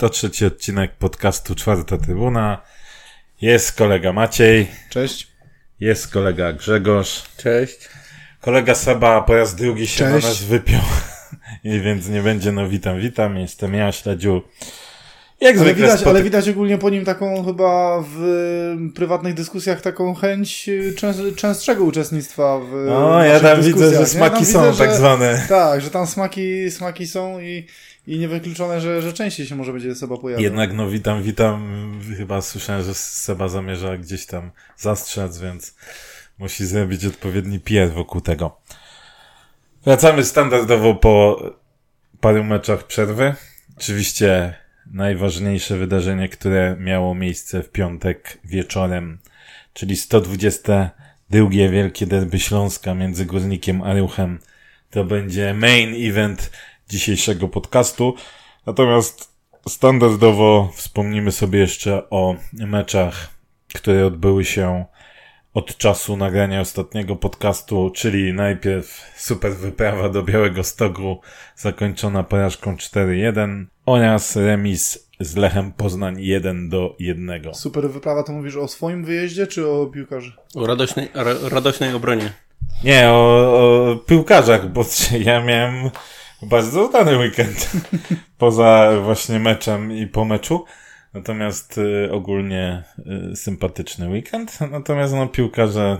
To trzeci odcinek podcastu Czwarta Trybuna. Jest kolega Maciej. Cześć. Jest kolega Grzegorz. Cześć. Kolega Saba po raz drugi się Cześć. na nas wypiął. I więc nie będzie no witam, witam. Jestem ja, Śledziu. Jak Ale zwykle widać, ale widać ogólnie po nim taką chyba w prywatnych dyskusjach taką chęć y, częst, częstszego uczestnictwa w No, ja tam widzę, że smaki widzę, są że- tak zwane. Tak, że tam smaki, smaki są i, i niewykluczone, że, że częściej się może będzie Seba pojawiał. Jednak no witam, witam. Chyba słyszałem, że Seba zamierza gdzieś tam zastrzec, więc musi zrobić odpowiedni PR wokół tego. Wracamy standardowo po paru meczach przerwy. Oczywiście najważniejsze wydarzenie, które miało miejsce w piątek wieczorem, czyli 122 Wielkie Derby Śląska między Górnikiem a Ruchem. To będzie main event dzisiejszego podcastu. Natomiast standardowo wspomnimy sobie jeszcze o meczach, które odbyły się od czasu nagrania ostatniego podcastu, czyli najpierw super wyprawa do Białego Stogu, zakończona porażką 4-1 oraz remis z Lechem Poznań 1 do 1. Super wyprawa, to mówisz o swoim wyjeździe, czy o piłkarzy? O radośnej, ra, radośnej obronie. Nie, o, o piłkarzach, bo ja miałem bardzo udany weekend poza właśnie meczem i po meczu. Natomiast y, ogólnie y, sympatyczny weekend. Natomiast no piłkarze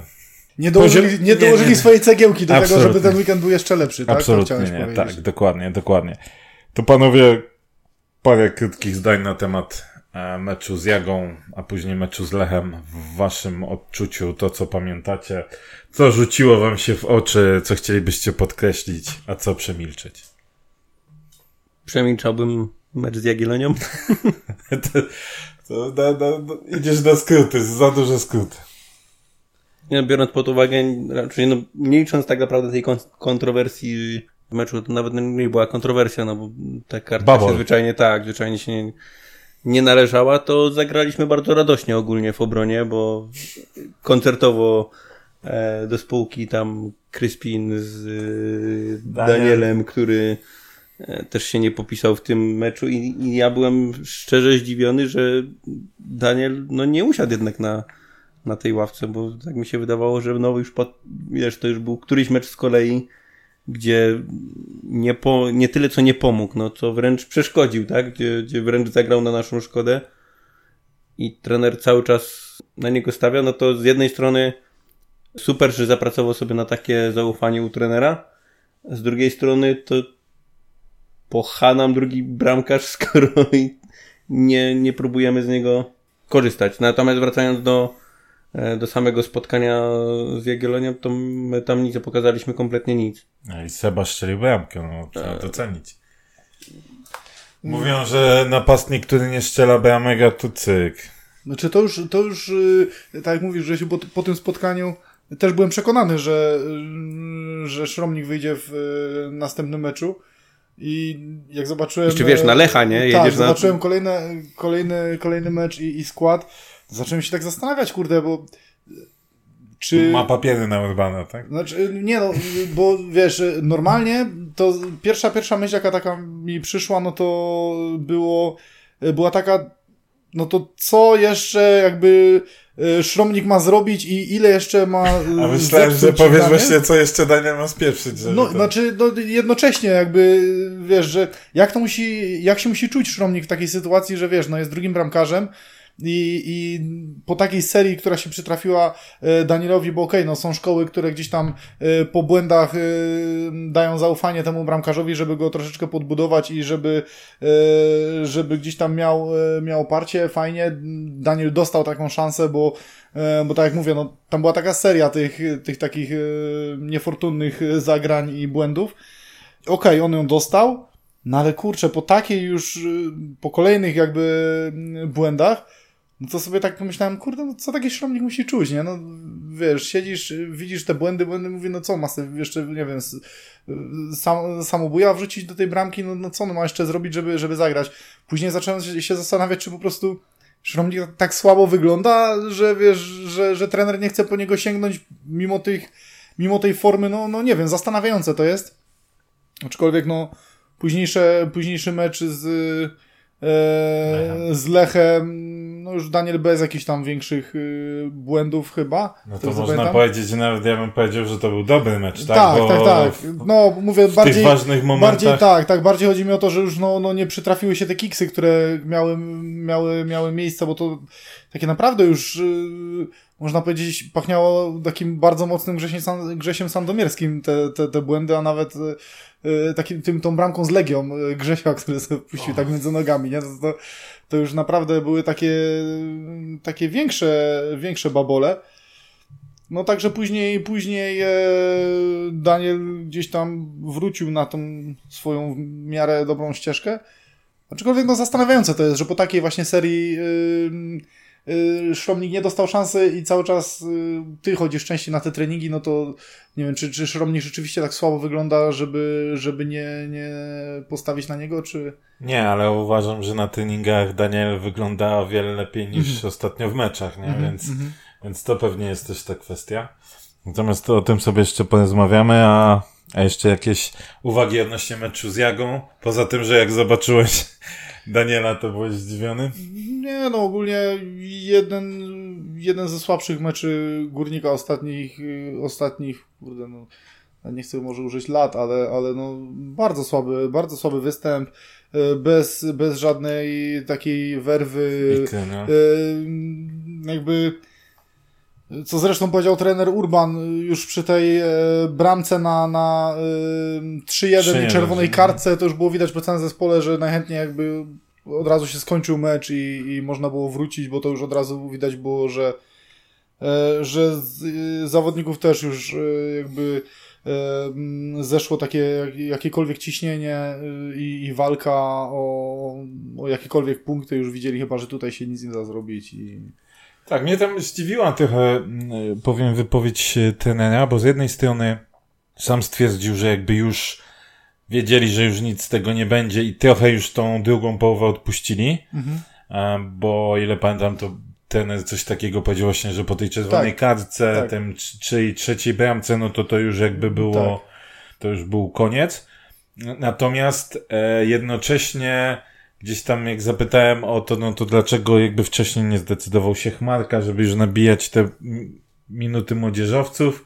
Nie dołożyli, Poziom- nie dołożyli nie, nie. swojej cegiełki do tego, Absolutnie. żeby ten weekend był jeszcze lepszy, tak? Absolutnie nie. Tak, dokładnie, dokładnie. To panowie parę krótkich zdań na temat e, meczu z Jagą, a później meczu z Lechem. W waszym odczuciu to, co pamiętacie, co rzuciło wam się w oczy, co chcielibyście podkreślić, a co przemilczeć. Przemilczałbym mecz z Jagiellonią. to, to da, da, da, idziesz na skróty, za duże skróty. Nie, no, biorąc pod uwagę, raczej no, nie licząc tak naprawdę tej kon kontrowersji w meczu, to nawet nie była kontrowersja, no bo ta karta Bubble. się zwyczajnie tak, zwyczajnie się nie, nie należała, to zagraliśmy bardzo radośnie ogólnie w obronie, bo koncertowo e, do spółki tam Crispin z e, Daniel. Danielem, który e, też się nie popisał w tym meczu i, i ja byłem szczerze zdziwiony, że Daniel no nie usiadł jednak na, na tej ławce, bo tak mi się wydawało, że no już pod, wiesz, to już był któryś mecz z kolei, gdzie nie, po, nie tyle co nie pomógł, no co wręcz przeszkodził, tak? Gdzie, gdzie wręcz zagrał na naszą szkodę i trener cały czas na niego stawia, no to z jednej strony super, że zapracował sobie na takie zaufanie u trenera, z drugiej strony to pocha nam drugi bramkarz, skoro i nie, nie próbujemy z niego korzystać. Natomiast wracając do, e, do samego spotkania z Jagiellonią, to my tam nic nie pokazaliśmy kompletnie nic. No i Seba strzelił bramkę, no trzeba docenić. Mówią, że napastnik, który nie strzela bramek, to cyk. Znaczy to już, to już y, tak jak mówisz, że się po, po tym spotkaniu też byłem przekonany, że, y, że Szromnik wyjdzie w y, następnym meczu i jak zobaczyłem... Jeszcze wiesz, na Lecha, nie? Tak, Jedziesz na- zobaczyłem kolejne, kolejny, kolejny mecz i, i skład, zacząłem się tak zastanawiać, kurde, bo czy... Ma papiery na Urbana, tak? Znaczy, nie no, bo wiesz, normalnie to pierwsza, pierwsza myśl, jaka taka mi przyszła, no to było, była taka, no to co jeszcze jakby e, Szromnik ma zrobić i ile jeszcze ma A myślałem, że powiesz Daniel? właśnie, co jeszcze Daniel ma spieprzyć. No, to... znaczy, no, jednocześnie jakby, wiesz, że jak to musi, jak się musi czuć Szromnik w takiej sytuacji, że wiesz, no jest drugim bramkarzem i, i po takiej serii, która się przytrafiła e, Danielowi, bo okej, no są szkoły, które gdzieś tam e, po błędach e, dają zaufanie temu bramkarzowi, żeby go troszeczkę podbudować i żeby, żeby gdzieś tam miał, miał oparcie, fajnie. Daniel dostał taką szansę, bo, bo tak jak mówię, no tam była taka seria tych, tych takich niefortunnych zagrań i błędów. Okej, on ją dostał, no ale kurczę, po takiej już, po kolejnych jakby y, błędach, no to sobie tak pomyślałem, kurde, no co taki szromnik musi czuć, nie? No wiesz, siedzisz, widzisz te błędy, błędy, mówię, no co, ma sobie jeszcze, nie wiem, y, sam, samobuja wrzucić do tej bramki, no, no co on ma jeszcze zrobić, żeby, żeby zagrać? Później zacząłem się, się zastanawiać, czy po prostu Szromnik tak słabo wygląda, że wiesz, że, że trener nie chce po niego sięgnąć mimo tych mimo tej formy, no, no nie wiem, zastanawiające to jest. Aczkolwiek, no, późniejsze, późniejszy mecz z, e, z Lechem, no już Daniel bez jakichś tam większych y, błędów chyba. No to można zapamiętam. powiedzieć, że nawet ja bym powiedział, że to był dobry mecz, tak? Tak, Bo tak, tak. No, mówię w bardziej... tych ważnych momentach... Bardziej, tak, tak. Bardziej chodzi mi o to, że już no, no nie przytrafiły się te kiksy, które miały, miały, miały miejsce, bo to takie naprawdę już... Można powiedzieć, pachniało takim bardzo mocnym Grzesiem, Grzesiem Sandomierskim te, te, te błędy, a nawet y, takim, tym, tą bramką z Legią Grzesia, który sobie puścił oh. tak między nogami, nie? To, to, to już naprawdę były takie, takie większe, większe babole. No także później, później e, Daniel gdzieś tam wrócił na tą swoją w miarę dobrą ścieżkę. Aczkolwiek no zastanawiające to jest, że po takiej właśnie serii Szromnik nie dostał szansy i cały czas yy, ty chodzisz częściej na te treningi, no to nie wiem, czy, czy Szromnik rzeczywiście tak słabo wygląda, żeby, żeby nie, nie postawić na niego, czy... Nie, ale uważam, że na treningach Daniel wygląda o wiele lepiej niż mm -hmm. ostatnio w meczach, nie? Mm -hmm. Więc, mm -hmm. więc to pewnie jest też ta kwestia. Natomiast to o tym sobie jeszcze porozmawiamy, a, a jeszcze jakieś uwagi odnośnie meczu z Jagą? Poza tym, że jak zobaczyłeś Daniela, to byłeś zdziwiony? Nie, no ogólnie jeden, jeden ze słabszych meczy Górnika ostatnich, ostatnich, kurde no, nie chcę może użyć lat, ale, ale no bardzo słaby, bardzo słaby występ. E, bez, bez żadnej takiej werwy. Ikry, no. E, jakby co zresztą powiedział trener Urban już przy tej e, bramce na, na 3-1 i czerwonej no. kartce, to już było widać po całym zespole, że najchętniej jakby od razu się skończył mecz i, i można było wrócić, bo to już od razu widać było, że, że z, zawodników też już jakby zeszło takie jakiekolwiek ciśnienie y, i, i, walka o, o jakiekolwiek punkty już widzieli chyba, że tutaj się nic nie da zrobić i... Tak, mnie tam zdziwiła trochę, powiem, wypowiedź trenera, bo z jednej strony sam stwierdził, że jakby już wiedzieli, że już nic z tego nie będzie i trochę już tą drugą połowę odpuścili, mhm. bo ile pamiętam, to ten coś takiego powiedział właśnie, że po tej czerwonej tak, kartce, tak. tym czy trzeciej bramce, no to to już jakby było, tak. to już był koniec. Natomiast e, jednocześnie gdzieś tam jak zapytałem o to, no to dlaczego jakby wcześniej nie zdecydował się Chmarka, żeby już nabijać te minuty młodzieżowców,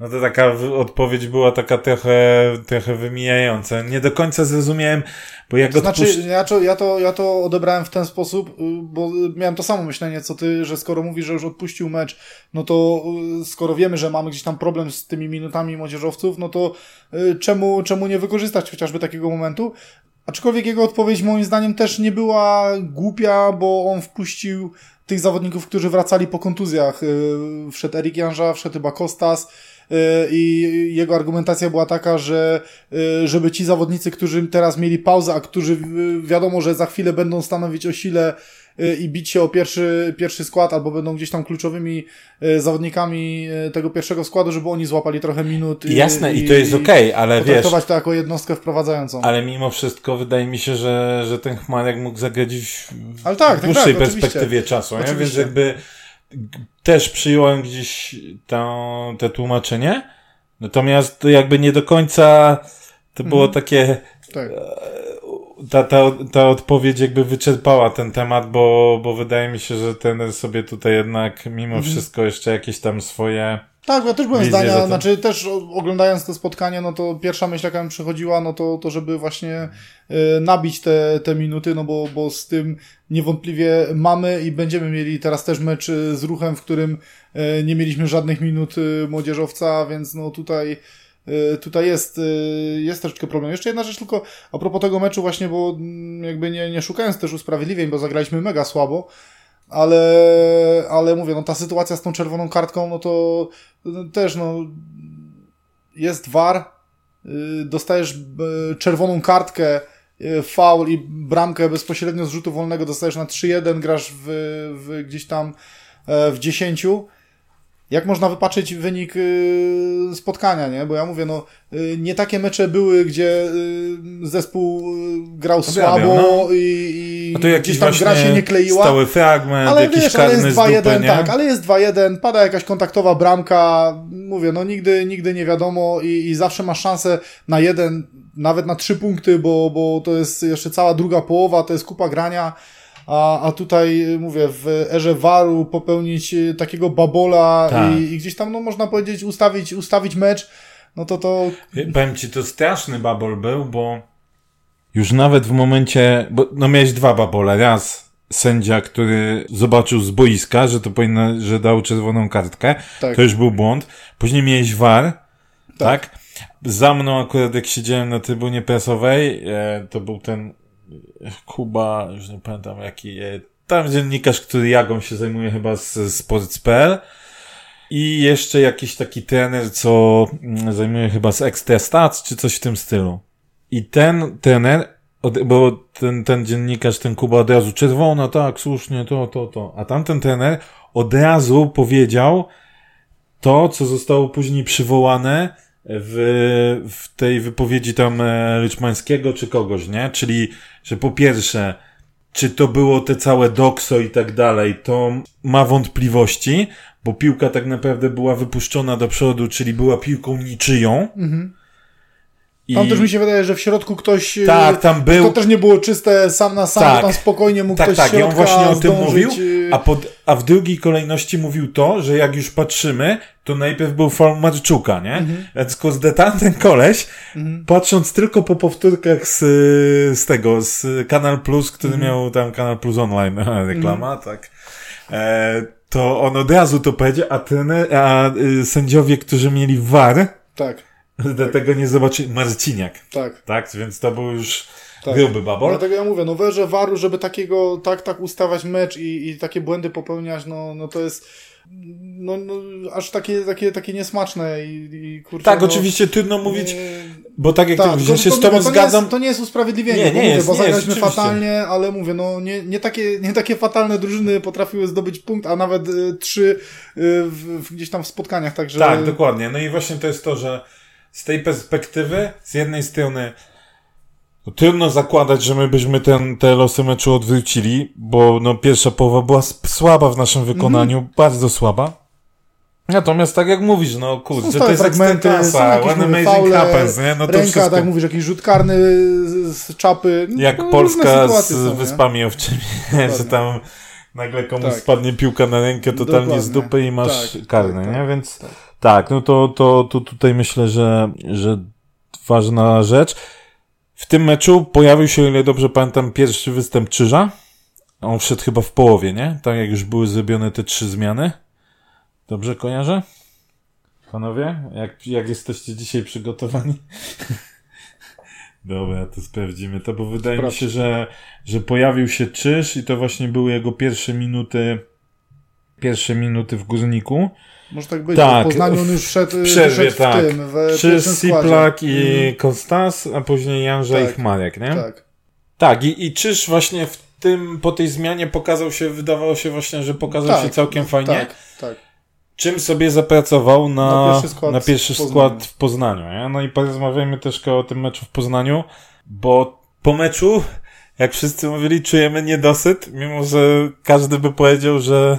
no to taka odpowiedź była taka trochę, trochę wymijająca. Nie do końca zrozumiałem, bo jak to Znaczy, ja to, ja, to, ja to odebrałem w ten sposób, y, bo miałem to samo myślenie, co ty, że skoro mówisz, że już odpuścił mecz, no to y, skoro wiemy, że mamy gdzieś tam problem z tymi minutami młodzieżowców, no to y, czemu, czemu nie wykorzystać chociażby takiego momentu? Aczkolwiek jego odpowiedź moim zdaniem też nie była głupia, bo on wpuścił tych zawodników, którzy wracali po kontuzjach. Wszedł Erik Janża, wszedł chyba Kostas, Y, i jego argumentacja była taka, że y, żeby ci zawodnicy, którzy teraz mieli pauzę, a którzy y, wiadomo, że za chwilę będą stanowić o sile i bić się o pierwszy, pierwszy skład, albo będą gdzieś tam kluczowymi zawodnikami tego pierwszego składu, żeby oni złapali trochę minut. Jasne, i, i to jest okej, okay, ale wiesz... to jako jednostkę wprowadzającą. Ale mimo wszystko wydaje mi się, że, że ten Chmarek mógł zagrać w, tak, w tak, dłuższej tak, tak, perspektywie czasu, nie? więc jakby też przyjąłem gdzieś to, te tłumaczenie, natomiast jakby nie do końca to było mhm. takie tak. Ta, ta, ta odpowiedź jakby wyczerpała ten temat, bo, bo wydaje mi się, że ten sobie tutaj jednak mimo mhm. wszystko jeszcze jakieś tam swoje tak, ja też byłem zdania, to... znaczy też oglądając to spotkanie, no to pierwsza myśl, jaka mi przychodziła, no to, to żeby właśnie y, nabić te, te minuty, no bo, bo z tym niewątpliwie mamy i będziemy mieli teraz też mecz z ruchem, w którym y, nie mieliśmy żadnych minut y, młodzieżowca, więc no tutaj tutaj jest, jest troszeczkę problem. Jeszcze jedna rzecz tylko a propos tego meczu właśnie, bo mm, jakby nie, nie szukając też usprawiedliwień, bo zagraliśmy mega słabo, ale, ale mówię, no ta sytuacja z tą czerwoną kartką, no to no, też no jest war, y, dostajesz y, czerwoną kartkę, y, faul i bramkę bezpośrednio z rzutu wolnego dostajesz na 3-1, grasz w, w gdzieś tam e, w 10 jak można wypaczyć wynik y, spotkania, nie? Bo ja mówię, no, y, nie takie mecze były, gdzie y, zespół grał słabo no. i, i jakiś gdzieś tam gra się nie kleiła. Stały fragment, Ale jakiś wiesz, ale jest z dupy, 2-1, nie? tak, ale jest 2-1, pada jakaś kontaktowa bramka, mówię, no nigdy, nigdy nie wiadomo i, i zawsze masz szansę na jeden, nawet na trzy punkty, bo, bo to jest jeszcze cała druga połowa, to jest kupa grania, a, a tutaj, y, mówię, w erze waru popełnić y, takiego babola Tak. i, i gdzieś tam, no można powiedzieć, ustawić, ustawić mecz, no to to... Powiem ci, to straszny babol był, bo już nawet w momencie, bo no miałeś dwa babole. Raz sędzia, który zobaczył z boiska, że to powinno, że dał czerwoną kartkę. Tak. To już był błąd. Później miałeś war, tak? Za mną akurat jak siedziałem na trybunie prasowej, e, to był ten Kuba, już nie pamiętam jaki, tam dziennikarz, który jagą się zajmuje chyba z Sports.pl i jeszcze jakiś taki trener, co mm, zajmuje chyba z Extra Stats, czy coś w tym stylu. I ten trener, bo ten, ten dziennikarz, ten Kuba od razu czerwona, tak, słusznie, to, to, to. A tamten trener od razu powiedział to, co zostało później przywołane w, w tej wypowiedzi tam e, Ryczmańskiego czy kogoś, nie? Czyli, że po pierwsze, czy to było te całe dokso i tak dalej, to ma wątpliwości, bo piłka tak naprawdę była wypuszczona do przodu, czyli była piłką niczyją. I... Tam też mi się wydaje, że w środku ktoś... y, Tak, tam był- To też nie było czyste sam na sam, Tak. tam spokojnie mógł Tak, ktoś tak, z i on właśnie o tym zdążyć, mówił, y, a, pod, a w drugiej kolejności mówił to, że jak już patrzymy, to najpierw był faul Marczuka, nie? Mhm. Więc tamten koleś, patrząc tylko po powtórkach z, z tego, z Kanal Plus, który Mhm. miał tam Kanal Plus Online, reklama, tak, e, to on od razu to powiedział, a, trener, a y, sędziowie, którzy mieli war, Tak, do tego nie zobaczyli, Marciniak, tak. tak? Więc to był już Tak. gruby babol. Dlatego ja mówię, no w erze waru, żeby takiego, tak, tak ustawiać mecz i, i takie błędy popełniać, no, no to jest no, no, aż takie, takie, takie niesmaczne i, i kurczę, Tak, no, oczywiście trudno mówić, nie- bo tak jak Tak, ty mówisz, to- że się to z tobą to zgadzam, jest, to nie jest usprawiedliwienie, Nie, nie mówię, jest, bo zagraliśmy fatalnie, ale mówię, no nie, nie, takie, nie takie fatalne drużyny potrafiły zdobyć punkt, a nawet y, trzy y, w, w, gdzieś tam w spotkaniach, także... Tak, dokładnie. No i właśnie to jest to, że z tej perspektywy, z jednej strony no, trudno zakładać, że my byśmy ten, te losy meczu odwrócili, bo no, pierwsza połowa była słaba w naszym wykonaniu, Mhm. bardzo słaba. Natomiast tak jak mówisz, no kurczę, to stałe jest fragmenty, when mówię, amazing faule, happens, nie? No to ręka, wszystko. tak mówisz, jakiś rzut karny z, z czapy. No, Jak Polska z są? Wyspami Owczymi, że tam nagle komuś Tak. spadnie piłka na rękę totalnie z Dokładnie. dupy i masz Tak, karny, tak, nie? tak, Więc tak, no to, to, to tutaj myślę, że, że ważna rzecz. W tym meczu pojawił się, ile dobrze pamiętam, pierwszy występ Czyża. On wszedł chyba w połowie, nie? Tak jak już były zrobione te trzy zmiany. Dobrze kojarzę? Panowie, jak, jak jesteście dzisiaj przygotowani? Dobra, to sprawdzimy to, bo wydaje mi się, że, że pojawił się Czyż i to właśnie były jego pierwsze minuty pierwsze minuty w Górniku. Może tak być, Tak, w Poznaniu on już wszedł, w przerwie, wyszedł tak. w tym, w. Siplak i Mhm, Kostas, a później Janża Tak, i Chmarek, nie? Tak. Tak, i, i Czyż właśnie w tym, po tej zmianie pokazał się, wydawało się właśnie, że pokazał tak, się całkiem fajnie. Tak, tak. Czym sobie zapracował na, Na pierwszy skład na pierwszy w Poznaniu. skład w Poznaniu. Nie? No i porozmawiajmy też o tym meczu w Poznaniu, bo po meczu, jak wszyscy mówili, czujemy niedosyt, mimo że każdy by powiedział, że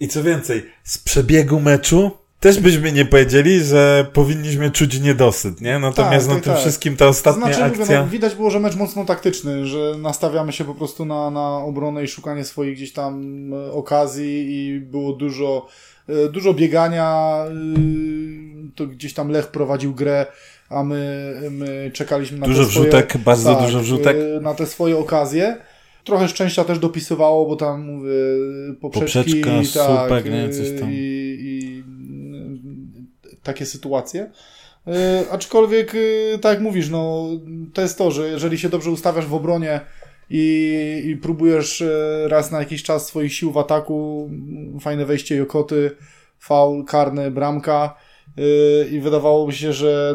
i co więcej, z przebiegu meczu też byśmy nie powiedzieli, że powinniśmy czuć niedosyt, nie? Natomiast Tak, na tym tak. wszystkim ta ostatnia Znaczy, mówię, akcja... no, widać było, że mecz mocno taktyczny, że nastawiamy się po prostu na, na obronę i szukanie swoich gdzieś tam e, okazji i było dużo, e, dużo biegania, e, to gdzieś tam Lech prowadził grę, a my, my czekaliśmy na Dużo te swoje, wrzutek, bardzo tak, dużo wrzutek. na te swoje okazje. Trochę szczęścia też dopisywało, bo tam mówię, poprzeczki, Poprzeczka, tak, słupek, nie, coś tam. I, i y, takie sytuacje. Y, aczkolwiek, y, tak jak mówisz, no, to jest to, że jeżeli się dobrze ustawiasz w obronie i, i próbujesz y, raz na jakiś czas swoich sił w ataku, fajne wejście Jokoty, faul, karny, bramka y, i wydawało mi się, że,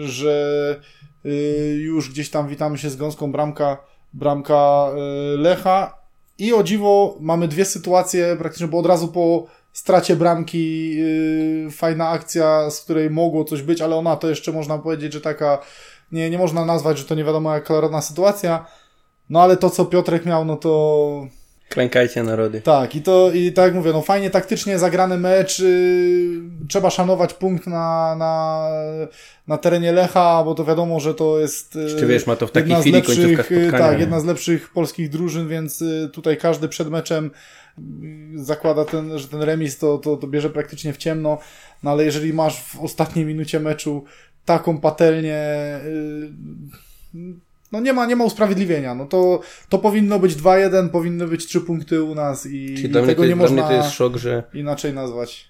że y, już gdzieś tam witamy się z gąską bramka, bramka y, Lecha i o dziwo mamy dwie sytuacje praktycznie, bo od razu po stracie bramki yy, fajna akcja, z której mogło coś być, ale ona to jeszcze można powiedzieć, że taka nie, nie można nazwać, że to nie wiadomo jak klarowna sytuacja. No ale to, co Piotrek miał, no to Klękajcie narody. tak, i to, i tak jak mówię, no fajnie taktycznie zagrany mecz, yy, trzeba szanować punkt na, na, na terenie Lecha, bo to wiadomo, że to jest yy, Jeszcze wiesz, ma to w takiej jedna z chwili lepszych, spotkania. tak, nie? jedna z lepszych polskich drużyn, więc yy, tutaj każdy przed meczem yy, zakłada ten, że ten remis to, to, to bierze praktycznie w ciemno, no ale jeżeli masz w ostatniej minucie meczu taką patelnię, no nie ma, nie ma usprawiedliwienia. No to, to powinno być 2-1, powinny być 3 punkty u nas i, Czyli i dla mnie, tego to, nie dla mnie można to jest szok, że inaczej nazwać.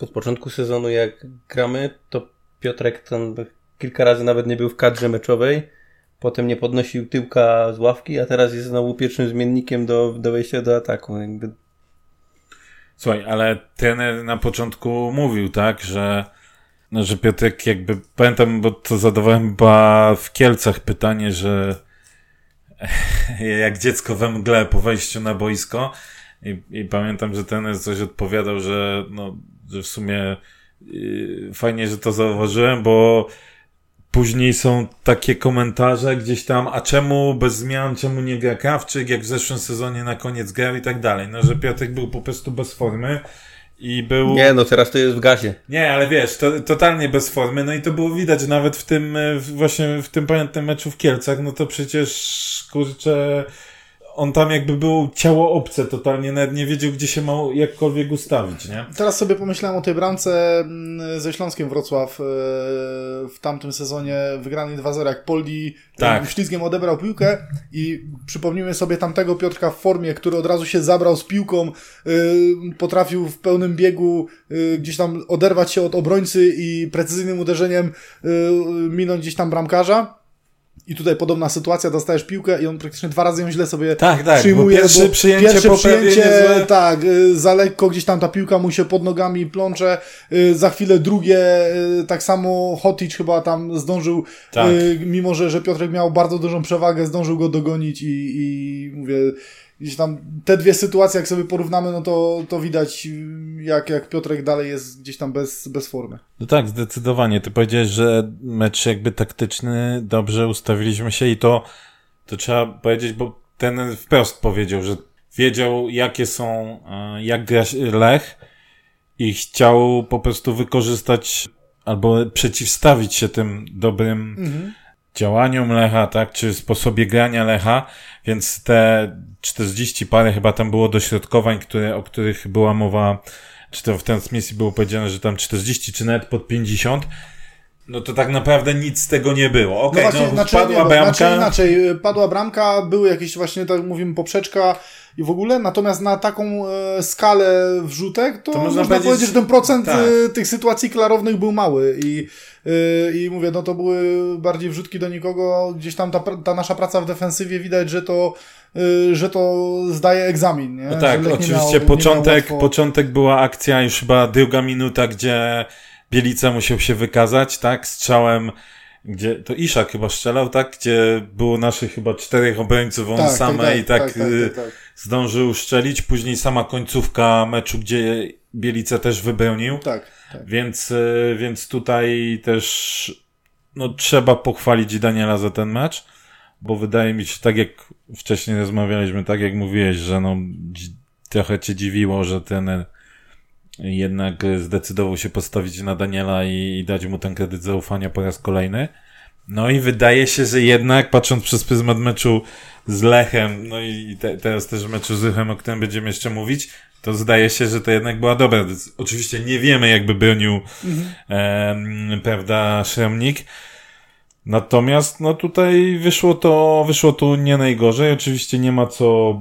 od początku sezonu jak gramy, to Piotrek tam kilka razy nawet nie był w kadrze meczowej, potem nie podnosił tyłka z ławki, a teraz jest znowu pierwszym zmiennikiem do, do wejścia do ataku. Jakby Słuchaj, ale trener na początku mówił, tak, że, że Piotrek jakby, pamiętam, bo to zadawałem chyba w Kielcach pytanie, że jak dziecko we mgle po wejściu na boisko i, i pamiętam, że trener coś odpowiadał, że no, że w sumie yy, fajnie, że to zauważyłem, bo Później są takie komentarze gdzieś tam, a czemu bez zmian, czemu nie gra Krawczyk, jak w zeszłym sezonie na koniec grał i tak dalej. No, że Piotrek był po prostu bez formy i był... nie, no teraz to jest w gazie. Nie, ale wiesz, to, totalnie bez formy, no i to było widać nawet w tym, e, właśnie w tym pamiętnym meczu w Kielcach, no to przecież, kurczę, on tam jakby był ciało obce totalnie, nawet nie wiedział, gdzie się ma jakkolwiek ustawić, nie? Teraz sobie pomyślałem o tej bramce mm, ze Śląskiem Wrocław e, w tamtym sezonie wygranej 2-0, jak Poldi Tak. tak. ślizgiem odebrał piłkę i przypomnijmy sobie tamtego Piotrka w formie, który od razu się zabrał z piłką, e, potrafił w pełnym biegu e, gdzieś tam oderwać się od obrońcy i precyzyjnym uderzeniem e, minąć gdzieś tam bramkarza. I tutaj podobna sytuacja, dostajesz piłkę i on praktycznie dwa razy ją źle sobie Tak, tak, przyjmuje, bo pierwsze bo przyjęcie pierwsze przyjęcie, tak, y, za lekko gdzieś tam ta piłka mu się pod nogami plącze, y, za chwilę drugie, y, tak samo Hotic chyba tam zdążył, Tak. mimo że, że Piotrek miał bardzo dużą przewagę, zdążył go dogonić i, i mówię, gdzieś tam te dwie sytuacje, jak sobie porównamy, no to, to widać, jak, jak Piotrek dalej jest gdzieś tam bez, bez formy. No tak, zdecydowanie. Ty powiedziałeś, że mecz jakby taktyczny, dobrze ustawiliśmy się i to, to trzeba powiedzieć, bo ten wprost powiedział, że wiedział jakie są, e, jak gra Lech i chciał po prostu wykorzystać albo przeciwstawić się tym dobrym działaniom Lecha, tak, czy sposobie grania Lecha, więc te 40 parę chyba tam było dośrodkowań, które, o których była mowa, czy to w transmisji było powiedziane, że tam 40, czy nawet pod 50, no to tak naprawdę nic z tego nie było. Okej, no, właśnie, znaczy, padła nie, bramka. Znaczy inaczej, y, padła bramka, były jakieś właśnie, tak mówimy, poprzeczka i w ogóle, natomiast na taką e, skalę wrzutek, to, To można można, powiedzieć, że ten procent tak. e, tych sytuacji klarownych był mały i, e, i mówię, no to były bardziej wrzutki do nikogo, gdzieś tam ta, ta nasza praca w defensywie widać, że to, e, że to zdaje egzamin, nie? No tak, oczywiście miał- początek, łatwo. początek była akcja, już chyba druga minuta, gdzie Bielica musiał się wykazać, tak, strzałem, gdzie, to Iszak chyba strzelał, tak, gdzie było naszych chyba czterech obrońców, on Tak, same i tak, tak, tak, y, tak, tak. zdążył strzelić, później sama końcówka meczu, gdzie Bielica też wybronił, Tak, tak. więc, y, więc tutaj też, no, trzeba pochwalić Daniela za ten mecz, bo wydaje mi się, tak jak wcześniej rozmawialiśmy, tak jak mówiłeś, że no, trochę cię dziwiło, że ten jednak zdecydował się postawić na Daniela i, i dać mu ten kredyt zaufania po raz kolejny. No i wydaje się, że jednak, patrząc przez pryzmat meczu z Lechem, no i te, teraz też meczu z Lechem, o którym będziemy jeszcze mówić, to zdaje się, że to jednak była dobra. Oczywiście nie wiemy, jakby bronił, em, prawda, Szremnik. Natomiast, no tutaj wyszło to, wyszło to nie najgorzej. Oczywiście nie ma co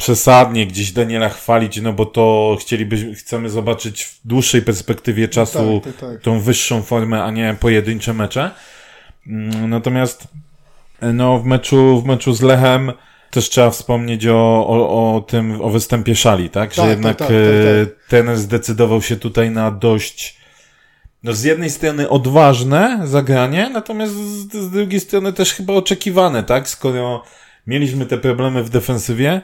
przesadnie gdzieś Daniela chwalić, no bo to chcielibyśmy, chcemy zobaczyć w dłuższej perspektywie czasu Tak, tak, tak. tą wyższą formę, a nie pojedyncze mecze. Mm, Natomiast no w meczu, w meczu z Lechem też trzeba wspomnieć o, o, o tym, o występie Szali, tak? Że Tak, jednak tak, tak, e, tak, trener zdecydował się tutaj na dość no z jednej strony odważne zagranie, natomiast z, z drugiej strony też chyba oczekiwane, tak? Skoro mieliśmy te problemy w defensywie,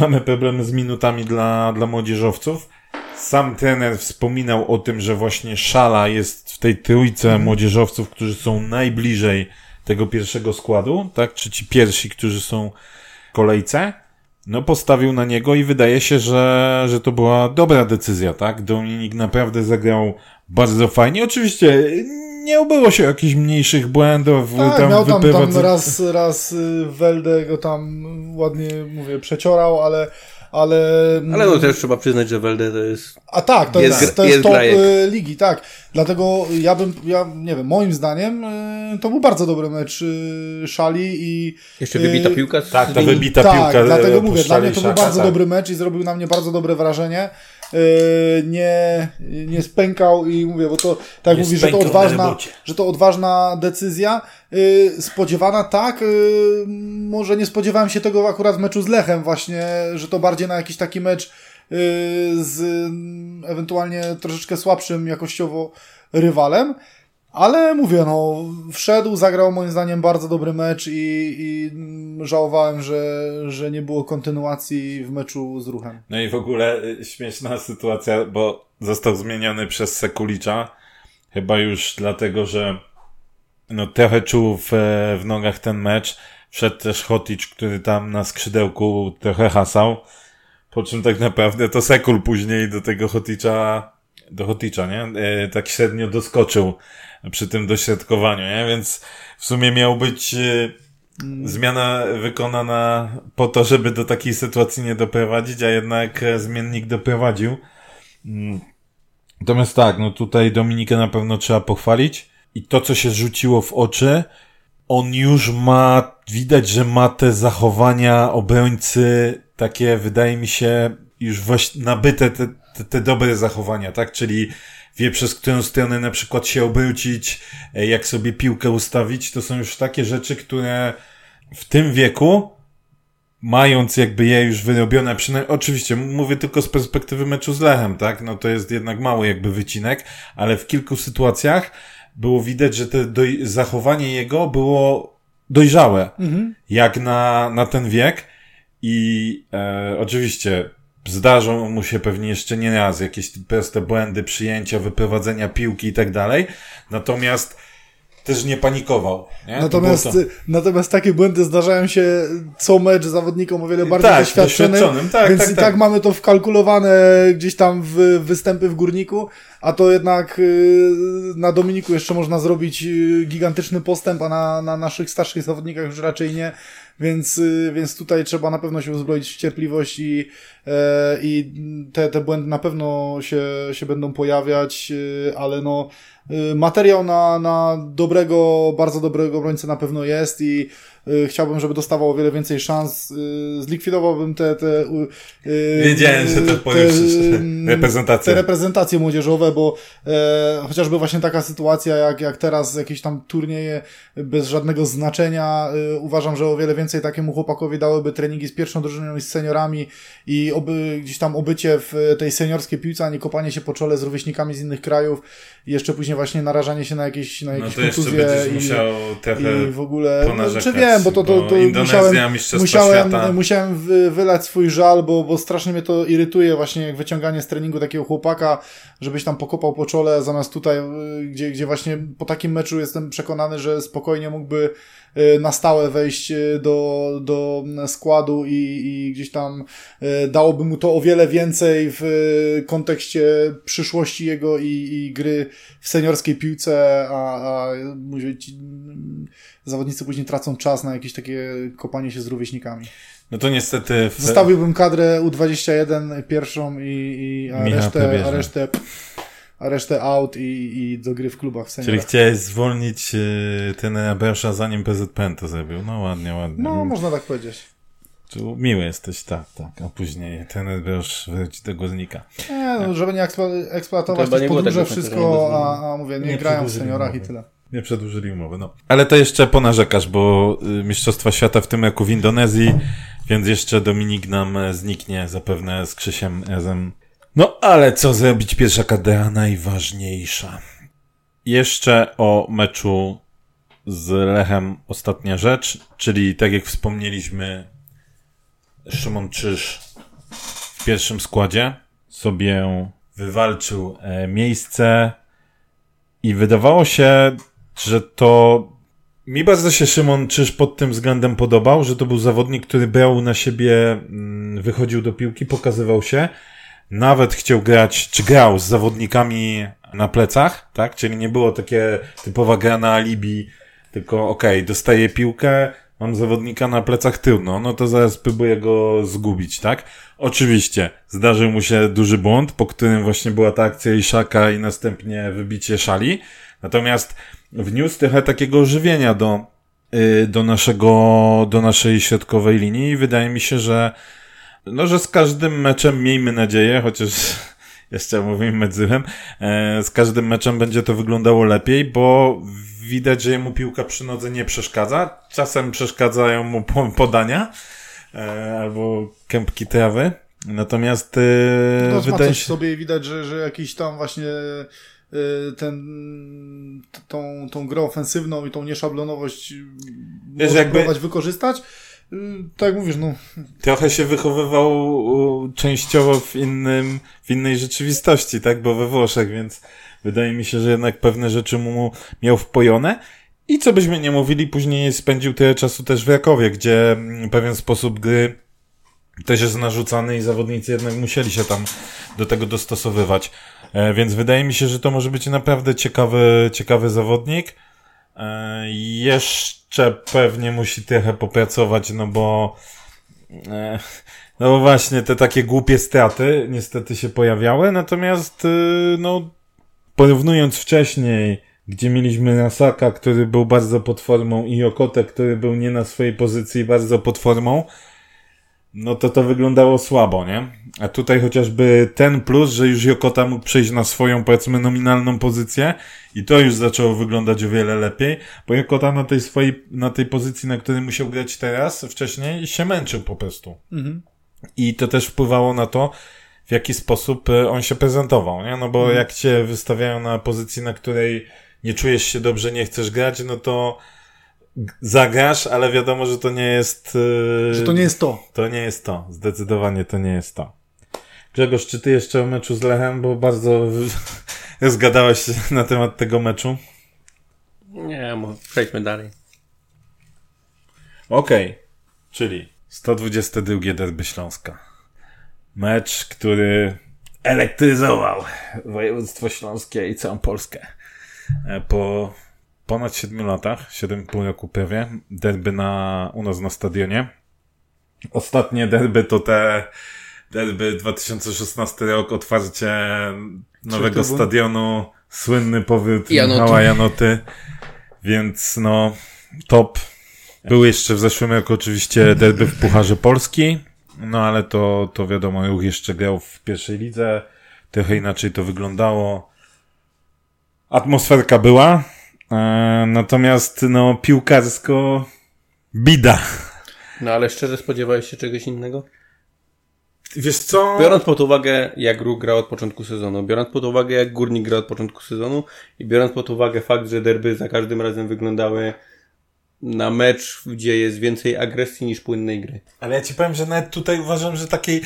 mamy problemy z minutami dla, dla młodzieżowców. Sam trener wspominał o tym, że właśnie Szala jest w tej trójce młodzieżowców, którzy są najbliżej tego pierwszego składu, tak? Czy ci pierwsi, którzy są w kolejce, no postawił na niego i wydaje się, że, że to była dobra decyzja, tak? Dominik naprawdę zagrał bardzo fajnie. Oczywiście nie obyło się jakichś mniejszych błędów. Tak, tam miał tam, tam wyprowadza- raz, raz y, Welde go tam ładnie, mówię, przeciorał, ale ale... Ale no też trzeba przyznać, że Welde to jest... A tak, to Jest jest, to jest jest top grajek. y, ligi, tak. Dlatego ja bym, ja nie wiem, moim zdaniem y, to był bardzo dobry mecz Szali i... Jeszcze y, wybita piłka Tak, ta wybita tak, piłka. dlatego mówię, dla mnie to był Szaka, bardzo tak. dobry mecz i zrobił na mnie bardzo dobre wrażenie. Yy, nie, nie spękał i mówię, bo to tak Nie mówi, że to odważna, że to odważna decyzja. Yy, spodziewana tak, yy, może nie spodziewałem się tego akurat w meczu z Lechem właśnie, że to bardziej na jakiś taki mecz z ewentualnie troszeczkę słabszym jakościowo rywalem. Ale mówię, no, wszedł, zagrał moim zdaniem bardzo dobry mecz i, i żałowałem, że, że nie było kontynuacji w meczu z ruchem. No i w ogóle y, śmieszna sytuacja, bo został zmieniony przez Sekulicza. Chyba już dlatego, że no trochę czuł w, w nogach ten mecz. Wszedł też Hotic, który tam na skrzydełku trochę hasał. Po czym tak naprawdę to Sekul później do tego Hoticza, do Hoticza, nie? E, tak średnio doskoczył przy tym dośrodkowaniu, nie? Więc w sumie miał być e, zmiana wykonana po to, żeby do takiej sytuacji nie doprowadzić, a jednak e, zmiennik doprowadził. Mm. Natomiast tak, no tutaj Dominikę na pewno trzeba pochwalić. I to, co się rzuciło w oczy, on już ma, widać, że ma te zachowania obrońcy, takie, wydaje mi się, już właśnie nabyte te, te, te dobre zachowania, tak? Czyli wie przez którą stronę na przykład się obrócić, e, jak sobie piłkę ustawić. To są już takie rzeczy, które w tym wieku, mając jakby je już wyrobione, przynajmniej, oczywiście mówię tylko z perspektywy meczu z Lechem, tak? No to jest jednak mały jakby wycinek, ale w kilku sytuacjach było widać, że to doj- zachowanie jego było dojrzałe, jak na, na ten wiek i e, oczywiście zdarzą mu się pewnie jeszcze nie raz jakieś proste błędy przyjęcia, wyprowadzenia piłki i tak dalej, natomiast też nie panikował. Nie? To Natomiast, to. natomiast takie błędy zdarzają się co mecz zawodnikom o wiele bardziej Tak, doświadczonym, doświadczonym, tak, więc tak, i tak. tak mamy to wkalkulowane gdzieś tam w występy w Górniku, a to jednak y, na Dominiku jeszcze można zrobić y, gigantyczny postęp, a na, na naszych starszych zawodnikach już raczej nie, więc, y, więc tutaj trzeba na pewno się uzbroić w cierpliwość i, e, i te, te błędy na pewno się, się będą pojawiać, y, ale no y, materiał na, na dobrego, bardzo dobrego obrońcę na pewno jest i chciałbym, żeby dostawał o wiele więcej szans. Y, zlikwidowałbym te, te y, Wiedziałem, że to mm, Reprezentacje. Te reprezentacje młodzieżowe, bo e, chociażby właśnie taka sytuacja, jak, jak teraz jakieś tam turnieje bez żadnego znaczenia, e, uważam, że o wiele więcej takiemu chłopakowi dałyby treningi z pierwszą drużyną i z seniorami i oby, gdzieś tam obycie w tej seniorskiej piłce, a nie kopanie się po czole z rówieśnikami z innych krajów i jeszcze później właśnie narażanie się na jakieś, na No jakieś to jeszcze będziesz i, musiał trochę i w ogóle, ponarzekać, czy wiem, bo to, to, bo to Indonezja, musiałem, musiałem, musiałem wy- wylać swój żal, bo, bo strasznie mnie to irytuje właśnie jak wyciąganie z treningu takiego chłopaka, żebyś tam pokopał po czole, zamiast tutaj, y, gdzie, gdzie właśnie po takim meczu jestem przekonany, że spokojnie mógłby na stałe wejść y, do, do składu i, i gdzieś tam y, dałoby mu to o wiele więcej w y, kontekście przyszłości jego i, i gry w seniorskiej piłce, a, a mm, zawodnicy później tracą czas na jakieś takie kopanie się z rówieśnikami. No to niestety... W... Zostawiłbym kadrę U21 pierwszą i, i a, Michał resztę, a, resztę, a resztę out i, i do gry w klubach w Czyli seniorach. chciałeś zwolnić yy, ten Bersza zanim PZPN to zrobił. No ładnie, ładnie. No, można tak powiedzieć. Tu miły jesteś, tak, tak. A później ten Bersz wróci do Górnika. Nie, no, żeby nie eksplo- eksploatować Chyba to było podróże wszystko, a, a mówię, nie, Nie grają w seniorach i tyle. Nie przedłużyli umowy, no. Ale to jeszcze ponarzekasz, bo y, Mistrzostwa Świata w tym roku w Indonezji, więc jeszcze Dominik nam e, zniknie zapewne z Krzysiem razem. No ale co zrobić? Pierwsza kadra najważniejsza. Jeszcze o meczu z Lechem ostatnia rzecz, czyli tak jak wspomnieliśmy, Szymon Czyż w pierwszym składzie sobie wywalczył e, miejsce i wydawało się, że to Mi bardzo się Szymon Czyż pod tym względem podobał, że to był zawodnik, który brał na siebie, mm, wychodził do piłki, pokazywał się, nawet chciał grać, czy grał z zawodnikami na plecach, tak? Czyli nie było takie typowa gra na alibi, tylko okej, okay, dostaję piłkę, mam zawodnika na plecach tylno, no to zaraz próbuję go zgubić, tak? Oczywiście, zdarzył mu się duży błąd, po którym właśnie była ta akcja Iszaka i następnie wybicie szali, natomiast wniósł trochę takiego ożywienia do, yy, do naszego, do naszej środkowej linii i wydaje mi się, że no, że z każdym meczem, miejmy nadzieję, chociaż jeszcze mówimy medzyłem, e, z każdym meczem będzie to wyglądało lepiej, bo widać, że jemu piłka przy nodze nie przeszkadza. Czasem przeszkadzają mu podania e, albo kępki trawy. Natomiast e, no, wydaje się sobie widać, że, że jakiś tam właśnie ten, tą, tą grę ofensywną i tą nieszablonowość Wiesz, może jakby... próbować wykorzystać. Y, tak mówisz, no. Trochę się wychowywał częściowo w innym, w innej rzeczywistości, tak? Bo we Włoszech, więc wydaje mi się, że jednak pewne rzeczy mu miał wpojone. I co byśmy nie mówili, później spędził tyle czasu też w Rakowie, gdzie mm, pewien sposób gry też jest narzucany i zawodnicy jednak musieli się tam do tego dostosowywać. E, więc wydaje mi się, że to może być naprawdę ciekawy, ciekawy zawodnik. E, jeszcze pewnie musi trochę popracować, no bo e, no bo właśnie te takie głupie straty niestety się pojawiały, natomiast y, no porównując wcześniej, gdzie mieliśmy Nasaka, który był bardzo pod formą i Okotę, który był nie na swojej pozycji bardzo pod formą, no to to wyglądało słabo, nie? A tutaj chociażby ten plus, że już Jokota mógł przejść na swoją, powiedzmy, nominalną pozycję i to już zaczęło wyglądać o wiele lepiej, bo Jokota na tej swojej, na tej pozycji, na której musiał grać teraz, wcześniej, się męczył po prostu. Mhm. I to też wpływało na to, w jaki sposób e, on się prezentował, nie? No bo mhm. jak cię wystawiają na pozycji, na której nie czujesz się dobrze, nie chcesz grać, no to zagrasz, ale wiadomo, że to nie jest... Yy, że to nie jest to. To nie jest to. Zdecydowanie to nie jest to. Grzegorz, czy ty jeszcze o meczu z Lechem, bo bardzo zgadałeś się na temat tego meczu? Nie, przejdźmy dalej. Okej, okay. czyli 122 derby Śląska. Mecz, który elektryzował województwo śląskie i całą Polskę. E, po ponad 7 latach, 7,5 roku prawie, derby na, u nas na stadionie. Ostatnie derby to te derby 2016 rok, otwarcie nowego stadionu, słynny powrót Janoty. Michała Janoty, więc no top. Był jeszcze w zeszłym roku oczywiście derby w Pucharze Polski, no ale to, to wiadomo, już jeszcze grał w pierwszej lidze, trochę inaczej to wyglądało. Atmosferka była, E, natomiast, no, piłkarsko bida. No, ale szczerze spodziewałeś się czegoś innego? Wiesz co? Biorąc pod uwagę, jak Ruch grał od początku sezonu, biorąc pod uwagę, jak Górnik grał od początku sezonu i biorąc pod uwagę fakt, że derby za każdym razem wyglądały na mecz, gdzie jest więcej agresji niż płynnej gry. Ale ja ci powiem, że nawet tutaj uważam, że takiej,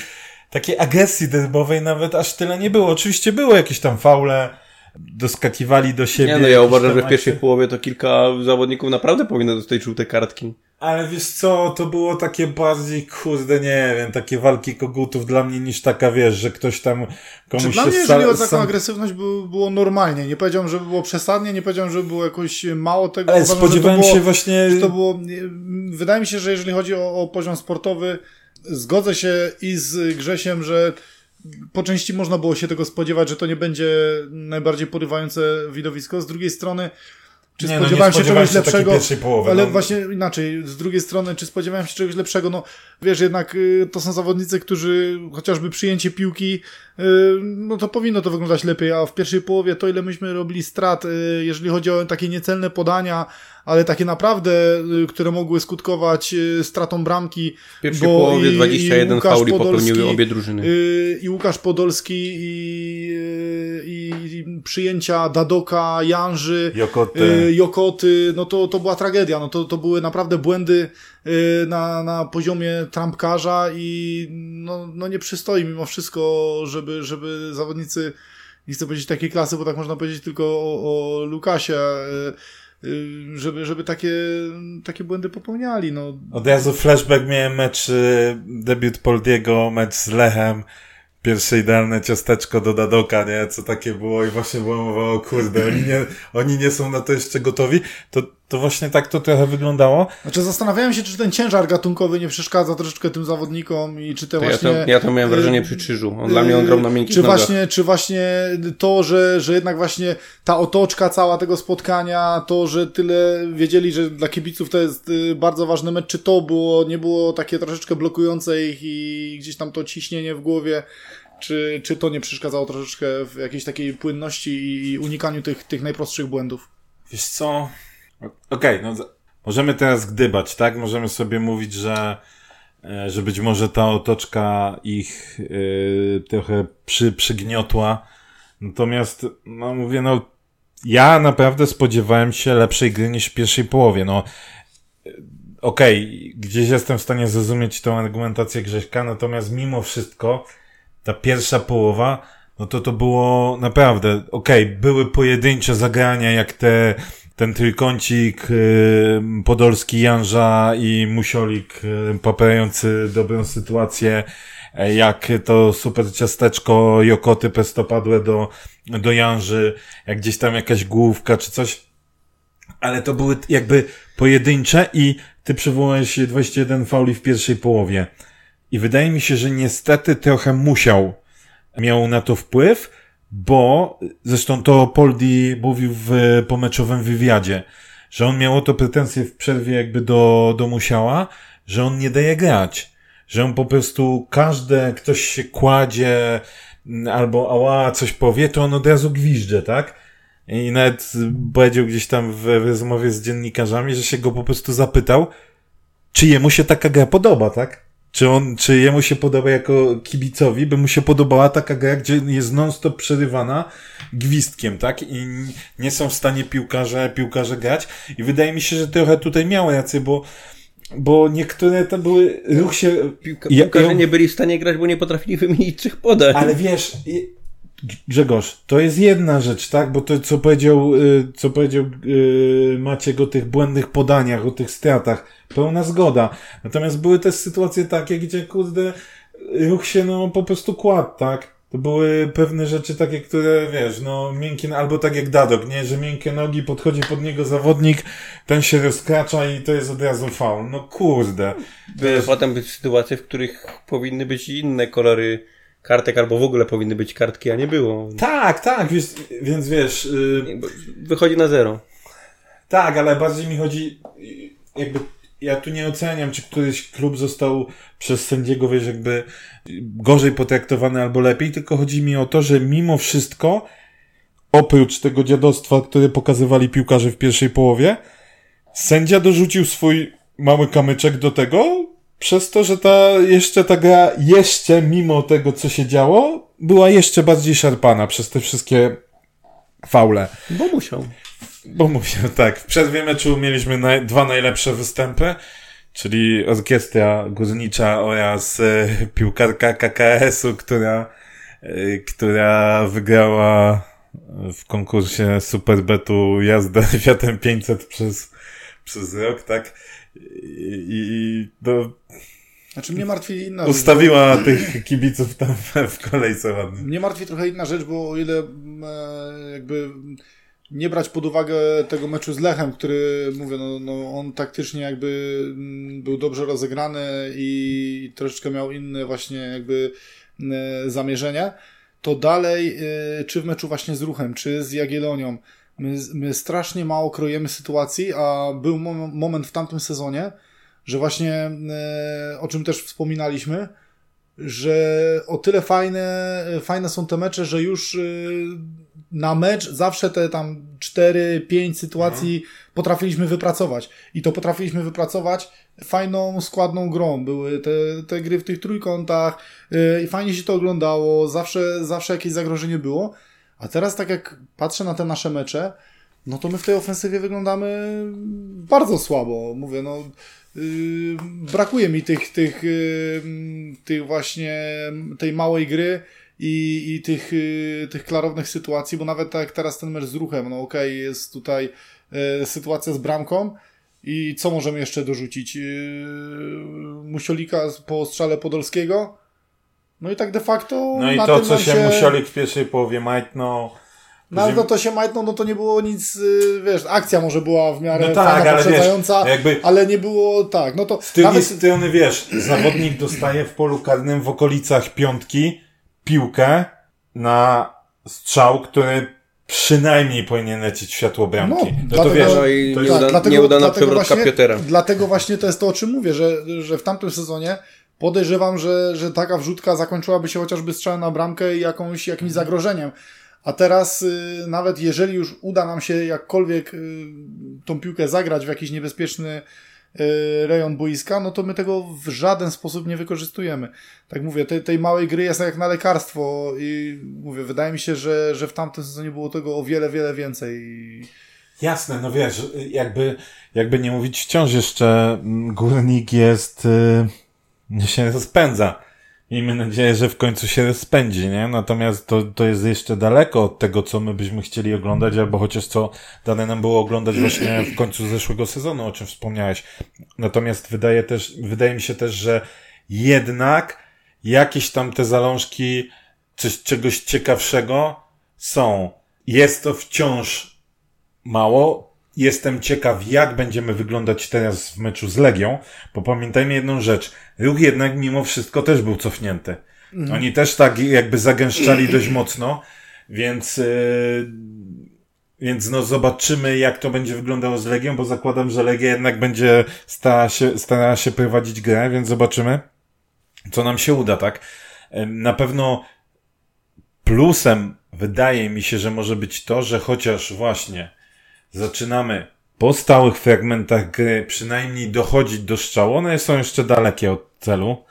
takiej agresji derbowej nawet aż tyle nie było. Oczywiście było jakieś tam faule, doskakiwali do siebie. Nie, no ja uważam, że w pierwszej połowie to kilka zawodników naprawdę powinno dostać żółte kartki. Ale wiesz co, to było takie bardziej, kurde, nie wiem, takie walki kogutów dla mnie niż taka, wiesz, że ktoś tam komuś Czy dla mnie, jeżeli o taką agresywność było, było normalnie. Nie powiedziałem, że było przesadnie, nie powiedziałem, że było jakoś mało tego. Ale Uważam, spodziewałem było, się właśnie... To było, wydaje mi się, że jeżeli chodzi o, o poziom sportowy, zgodzę się i z Grzesiem, że po części można było się tego spodziewać, że to nie będzie najbardziej porywające widowisko. Z drugiej strony, czy nie, spodziewałem no, się czegoś lepszego? Połowy, ale no. właśnie inaczej, z drugiej strony, czy spodziewałem się czegoś lepszego? No, wiesz, jednak y, to są zawodnicy, którzy chociażby przyjęcie piłki, y, no to powinno to wyglądać lepiej, a w pierwszej połowie to, ile myśmy robili strat, y, jeżeli chodzi o takie niecelne podania, ale takie naprawdę, y, które mogły skutkować y, stratą bramki. W pierwszej bo połowie 21 fauli popełniły obie drużyny. Y, I Łukasz Podolski i, i przyjęcia Dadoka, Janży, Jokoty, Jokoty no to, to była tragedia. No to, to były naprawdę błędy na, na poziomie trampkarza i no, no nie przystoi mimo wszystko, żeby, żeby zawodnicy nie chcę powiedzieć takiej klasy, bo tak można powiedzieć tylko o, o Lukasie, żeby, żeby takie, takie błędy popełniali. No, Od razu flashback miałem mecz, y, debiut Poldiego, mecz z Lechem, pierwsze idealne ciasteczko do Dadoka, nie? Co takie było i właśnie było mowa, o kurde, oni nie, oni nie są na to jeszcze gotowi. To, to właśnie tak to trochę wyglądało. Znaczy zastanawiałem się, czy ten ciężar gatunkowy nie przeszkadza troszeczkę tym zawodnikom i czy te To ja, właśnie... to, ja to miałem wrażenie y, przy krzyżu. On dla mnie on grał na miękkich czy nogach. właśnie, czy właśnie to, że, że jednak właśnie ta otoczka cała tego spotkania, to, że tyle wiedzieli, że dla kibiców to jest y, bardzo ważny mecz, czy to było, nie było takie troszeczkę blokujące ich i gdzieś tam to ciśnienie w głowie, czy, czy to nie przeszkadzało troszeczkę w jakiejś takiej płynności i unikaniu tych, tych najprostszych błędów? Wiesz co? Okej, no z- możemy teraz gdybać, tak? Możemy sobie mówić, że, e, że być może ta otoczka ich y, trochę przy, przygniotła. Natomiast, no mówię, no ja naprawdę spodziewałem się lepszej gry niż w pierwszej połowie. No, e, okej, gdzieś jestem w stanie zrozumieć tą argumentację Grześka, natomiast mimo wszystko ta pierwsza połowa, no to to było naprawdę, okej, były pojedyncze zagrania, jak te, ten trójkącik y, Podolski, Janża i Musiolik y, poprawiający dobrą sytuację, e, jak to super ciasteczko Jokoty pestopadłe do, do Janży, jak gdzieś tam jakaś główka czy coś, ale to były jakby pojedyncze i ty przywołałeś 21 fauli w pierwszej połowie. I wydaje mi się, że niestety trochę musiał, miał na to wpływ, bo zresztą to Poldi mówił w pomeczowym wywiadzie, że on miał o to pretensje w przerwie jakby do, do Musiała, że on nie daje grać. Że on po prostu każde, ktoś się kładzie mm, albo ała, coś powie, to on od razu gwizdże, tak? I nawet powiedział gdzieś tam w rozmowie z dziennikarzami, że się go po prostu zapytał, czy jemu się taka gra podoba, tak? Czy on, czy jemu się podoba jako kibicowi, by mu się podobała taka gra, gdzie jest non-stop przerywana gwizdkiem, tak? I nie są w stanie piłkarze, piłkarze grać. I wydaje mi się, że trochę tutaj miało rację, bo, bo niektóre to były, ruch się, Piłka, piłkarze ja- nie byli w stanie grać, bo nie potrafili wymienić trzech podań. Ale wiesz, Grzegorz, to jest jedna rzecz, tak? Bo to, co powiedział, y, co powiedział y, Maciek o tych błędnych podaniach, o tych stratach, pełna zgoda. Natomiast były też sytuacje takie, gdzie, kurde, ruch się, no, po prostu kładł, tak? To były pewne rzeczy takie, które, wiesz, no, miękkie, albo tak jak Dadok, nie? Że miękkie nogi, podchodzi pod niego zawodnik, ten się rozkracza i to jest od razu faul. No, kurde. Były potem sytuacje, w których powinny być inne kolory kartek, albo w ogóle powinny być kartki, a nie było. Tak, tak, wiesz, więc wiesz, y, Jakby Wychodzi na zero. Tak, ale bardziej mi chodzi, jakby, ja tu nie oceniam, czy któryś klub został przez sędziego, wiesz, jakby gorzej potraktowany albo lepiej, tylko chodzi mi o to, że mimo wszystko, oprócz tego dziadostwa, które pokazywali piłkarze w pierwszej połowie, sędzia dorzucił swój mały kamyczek do tego, przez to, że ta, jeszcze ta gra, jeszcze mimo tego, co się działo, była jeszcze bardziej szarpana przez te wszystkie faule. Bo musiał. Bo mówię, tak, w przerwie meczu mieliśmy naj, dwa najlepsze występy, czyli orkiestra górnicza oraz e, piłkarka KKS-u, która, e, która wygrała w konkursie Superbetu jazdę Fiatem 500 przez, przez rok, tak? I, i no, Znaczy mnie martwi inna rzecz. ustawiła tych kibiców tam w kolejce ładnie. Mnie martwi trochę inna rzecz, bo o ile mm, e, jakby nie brać pod uwagę tego meczu z Lechem, który, mówię, no, no on taktycznie jakby mm, był dobrze rozegrany i troszeczkę miał inne właśnie jakby e, zamierzenia, to dalej, e, czy w meczu właśnie z Ruchem, czy z Jagiellonią, my, my strasznie mało krojemy sytuacji, a był mom- moment w tamtym sezonie, że właśnie, e, o czym też wspominaliśmy, że o tyle fajne, fajne są te mecze, że już y, na mecz zawsze te tam 4-5 sytuacji potrafiliśmy wypracować. I to potrafiliśmy wypracować fajną, składną grą. Były te, te gry w tych trójkątach y, i fajnie się to oglądało, zawsze, zawsze jakieś zagrożenie było. A teraz tak jak patrzę na te nasze mecze, no to my w tej ofensywie wyglądamy bardzo słabo. Mówię, no yy, brakuje mi tych, tych, yy, tych właśnie tej małej gry i, i tych, y, tych klarownych sytuacji, bo nawet tak teraz ten mecz z ruchem, no okej, okay, jest tutaj y, sytuacja z bramką i co możemy jeszcze dorzucić? Y, Musiolika po strzale Podolskiego, no i tak de facto. No i to, co się, się Musiolik w pierwszej połowie majtnął. No ale no to się majtnął, no to nie było nic, y, wiesz, akcja może była w miarę no tak, ale, wiesz, jakby ale nie było tak, no to... Z drugiej nawet... strony, wiesz, zawodnik dostaje w polu karnym w okolicach piątki piłkę na strzał, który przynajmniej powinien lecieć w światło bramki. No, no dlatego, to wiesz, no i to nieuda, dlatego, nieudana dlatego przewrotka właśnie, Piotera. Dlatego właśnie to jest to, o czym mówię, że, że w tamtym sezonie podejrzewam, że, że taka wrzutka zakończyłaby się chociażby strzałem na bramkę i jakąś, jakimś zagrożeniem. A teraz y, nawet jeżeli już uda nam się jakkolwiek y, tą piłkę zagrać w jakiś niebezpieczny y, rejon boiska, no to my tego w żaden sposób nie wykorzystujemy. Tak mówię, tej, tej małej gry jest jak na lekarstwo i mówię, wydaje mi się, że, że w tamtym sezonie było tego o wiele, wiele więcej. Jasne, no wiesz, jakby, jakby nie mówić, wciąż jeszcze mm, górnik jest, yy, się rozpędza Miejmy nadzieję, że w końcu się spędzi, nie? Natomiast to, to jest jeszcze daleko od tego, co my byśmy chcieli oglądać, albo chociaż co dane nam było oglądać właśnie w końcu zeszłego sezonu, o czym wspomniałeś. Natomiast wydaje też, wydaje mi się też, że jednak jakieś tam te zalążki coś, czegoś ciekawszego są. Jest to wciąż mało, Jestem ciekaw, jak będziemy wyglądać teraz w meczu z Legią, bo pamiętajmy jedną rzecz. Ruch jednak mimo wszystko też był cofnięty. Mhm. Oni też tak jakby zagęszczali dość mocno, więc, yy, więc no zobaczymy, jak to będzie wyglądało z Legią, bo zakładam, że Legia jednak będzie starała się, starała się prowadzić grę, więc zobaczymy, co nam się uda, tak? Na pewno plusem wydaje mi się, że może być to, że chociaż właśnie zaczynamy. Po stałych fragmentach gry przynajmniej dochodzić do strzału. One są jeszcze dalekie od celu,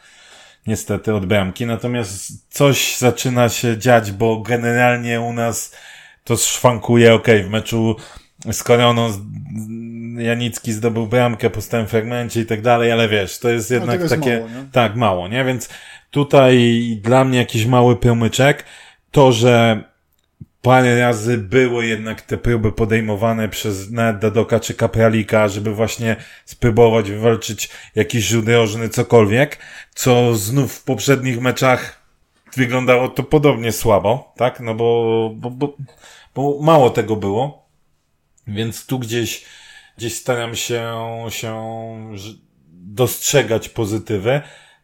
niestety od bramki, natomiast coś zaczyna się dziać, bo generalnie u nas to szwankuje, ok, w meczu z Koroną Janicki zdobył bramkę po stałym fragmencie i tak dalej, ale wiesz, to jest jednak jest takie, mało, tak, mało, nie? Więc tutaj dla mnie jakiś mały promyczek, to, że parę razy były jednak te próby podejmowane przez nawet Dadoka czy Kapralika, żeby właśnie spróbować wywalczyć jakiś rzut cokolwiek, co znów w poprzednich meczach wyglądało to podobnie słabo, tak? No bo, bo, bo, bo mało tego było. Więc tu gdzieś, gdzieś staram się, się dostrzegać pozytywy.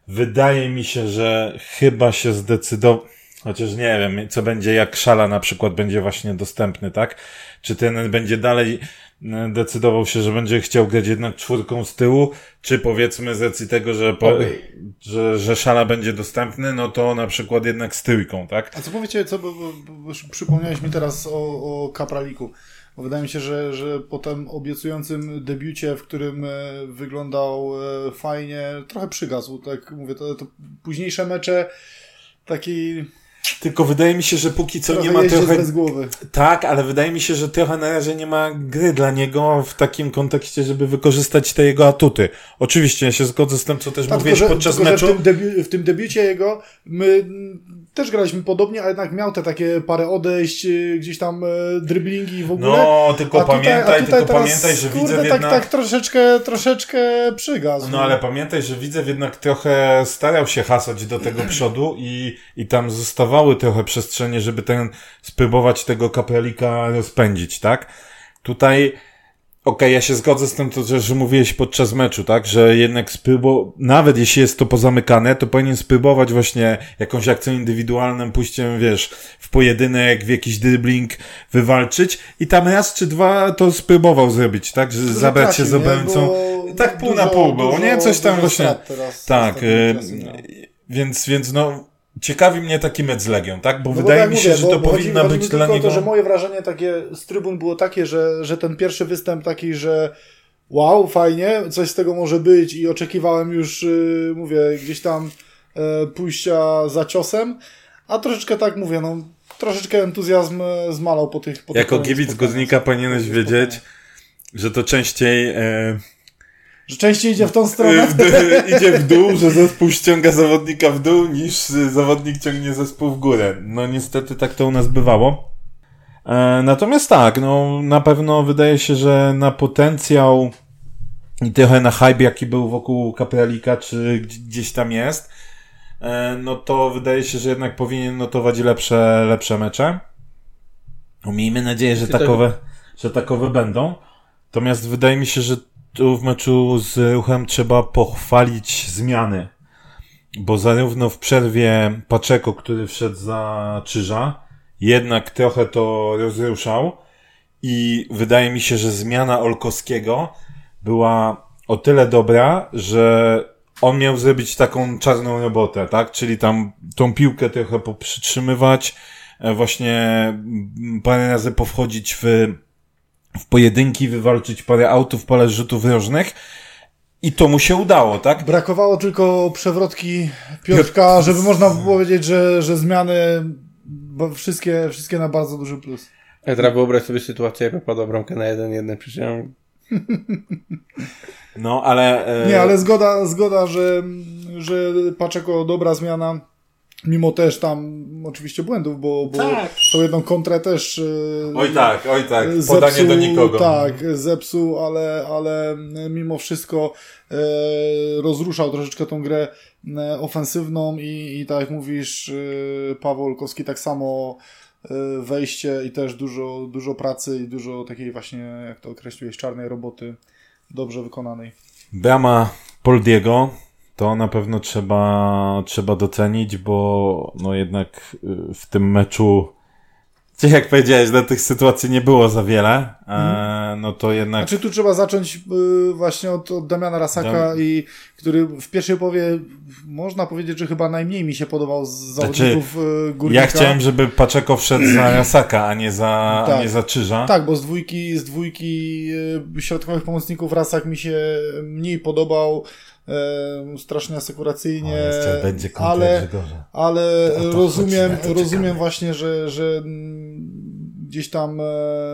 Wydaje mi się, że chyba się zdecydował, Chociaż nie wiem, co będzie, jak szala na przykład będzie właśnie dostępny, tak? Czy ten będzie dalej e, decydował się, że będzie chciał grać jednak czwórką z tyłu, czy powiedzmy z racji tego, że, po, okay. że, że szala będzie dostępny, no to na przykład jednak z tyłką, tak? A co powiecie, co, bo, bo, bo przypomniałeś mi teraz o, o Kapraliku. Bo wydaje mi się, że, że po tym obiecującym debiucie, w którym e, wyglądał e, fajnie, trochę przygasł, tak mówię, to, to późniejsze mecze taki tylko wydaje mi się, że póki co trochę nie ma trochę. Bez głowy. Tak, ale wydaje mi się, że trochę na razie nie ma gry dla niego w takim kontekście, żeby wykorzystać te jego atuty. Oczywiście ja się zgodzę z tym, co też tak, mówiłeś tylko, podczas tylko, meczu. W tym, debi- w tym debiucie jego my też graliśmy podobnie, a jednak miał te takie parę odejść, y, gdzieś tam y, driblingi w ogóle. No, tylko a pamiętaj, tutaj, tylko teraz, pamiętaj, że kurde, widzę tak, jednak... tak troszeczkę, troszeczkę przygasł. No, ale pamiętaj, że widzę jednak trochę starał się hasać do tego przodu i, i tam zostawały trochę przestrzenie, żeby ten, spróbować tego kapelika rozpędzić, tak? Tutaj Okej, okay, ja się zgodzę z tym, co że mówiłeś podczas meczu, tak? Że jednak spróbował, nawet jeśli jest to pozamykane, to powinien spróbować właśnie jakąś akcją indywidualną, pójściem, wiesz, w pojedynek, w jakiś dribbling wywalczyć i tam raz czy dwa to spróbował zrobić, tak? Że zabrać się z obrońcą. Tak pół na pół było, nie? Coś tam właśnie. tak, y, więc, więc no, Ciekawi mnie taki mecz z Legią, tak? Bo no wydaje bo tak mi się, mówię, że to bo, powinna chodzi, być dla niego... to, że moje wrażenie takie z trybun było takie, że, że ten pierwszy występ taki, że wow, fajnie, coś z tego może być i oczekiwałem już, yy, mówię, gdzieś tam yy, pójścia za ciosem, a troszeczkę tak mówię, no troszeczkę entuzjazm e, zmalał po tych... Po jako kibic Godnika powinieneś wiedzieć, że to częściej... Yy Że częściej idzie w tą stronę. idzie w dół, że zespół ściąga zawodnika w dół, niż y, zawodnik ciągnie zespół w górę. No niestety tak to u nas bywało. E, natomiast tak, no na pewno wydaje się, że na potencjał i trochę na hype, jaki był wokół Kapralika, czy gdzie- gdzieś tam jest, e, no to wydaje się, że jednak powinien notować lepsze, lepsze mecze. No, Miejmy nadzieję, że takowe, że takowe będą. Natomiast wydaje mi się, że tu w meczu z Ruchem trzeba pochwalić zmiany. Bo zarówno w przerwie Paczeko, który wszedł za Czyża, jednak trochę to rozruszał i wydaje mi się, że zmiana Olkowskiego była o tyle dobra, że on miał zrobić taką czarną robotę, tak? Czyli tam tą piłkę trochę poprzytrzymywać, e, właśnie parę razy powchodzić w, w pojedynki, wywalczyć parę autów, parę rzutów rożnych i to mu się udało, tak? Brakowało tylko przewrotki Piotrka, żeby można było powiedzieć, że, że zmiany bo wszystkie, wszystkie na bardzo duży plus. Ja teraz wyobraź sobie sytuację, jak padła bramkę na 1-1, przecież ja No, ale... e, Nie, ale zgoda, zgoda że, że Paczeko dobra zmiana, mimo też tam oczywiście błędów, bo, bo Tak. tą jedną kontrę też e, Oj tak, oj tak, podanie do nikogo. Tak, zepsuł, ale, ale mimo wszystko e, rozruszał troszeczkę tą grę e, ofensywną i, i tak jak mówisz, e, Paweł Olkowski tak samo wejście i też dużo, dużo pracy i dużo takiej właśnie, jak to określiłeś, czarnej roboty dobrze wykonanej. Brama Poldiego to na pewno trzeba, trzeba docenić, bo no jednak y, w tym meczu, tak jak powiedziałeś, na tych sytuacji nie było za wiele, e, no to jednak Znaczy tu trzeba zacząć y, właśnie od, od Damiana Rasaka, Dam- i który w pierwszej połowie można powiedzieć, że chyba najmniej mi się podobał z zawodników y, Górnika. ja chciałem, żeby Paczeko wszedł za Rasaka, a nie za, a Tak. nie za Czyża. Tak, bo z dwójki, z dwójki środkowych pomocników Rasak mi się mniej podobał, e, strasznie asekuracyjnie, będzie ale, ale to rozumiem, rozumiem właśnie, że, że mm, gdzieś tam... e,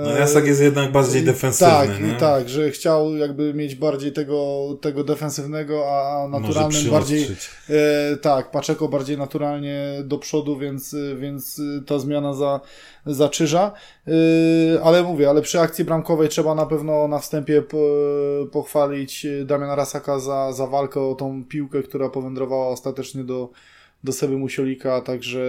No Rasak jest jednak bardziej defensywny, Tak, nie? tak, że chciał jakby mieć bardziej tego, tego defensywnego, a naturalnym bardziej, e, tak, Paczeko bardziej naturalnie do przodu, więc, więc ta zmiana za, za Czyża. E, ale mówię, ale przy akcji bramkowej trzeba na pewno na wstępie po, pochwalić Damiana Rasaka za, za walkę o tą piłkę, która powędrowała ostatecznie do, do Seby Musiolika, także...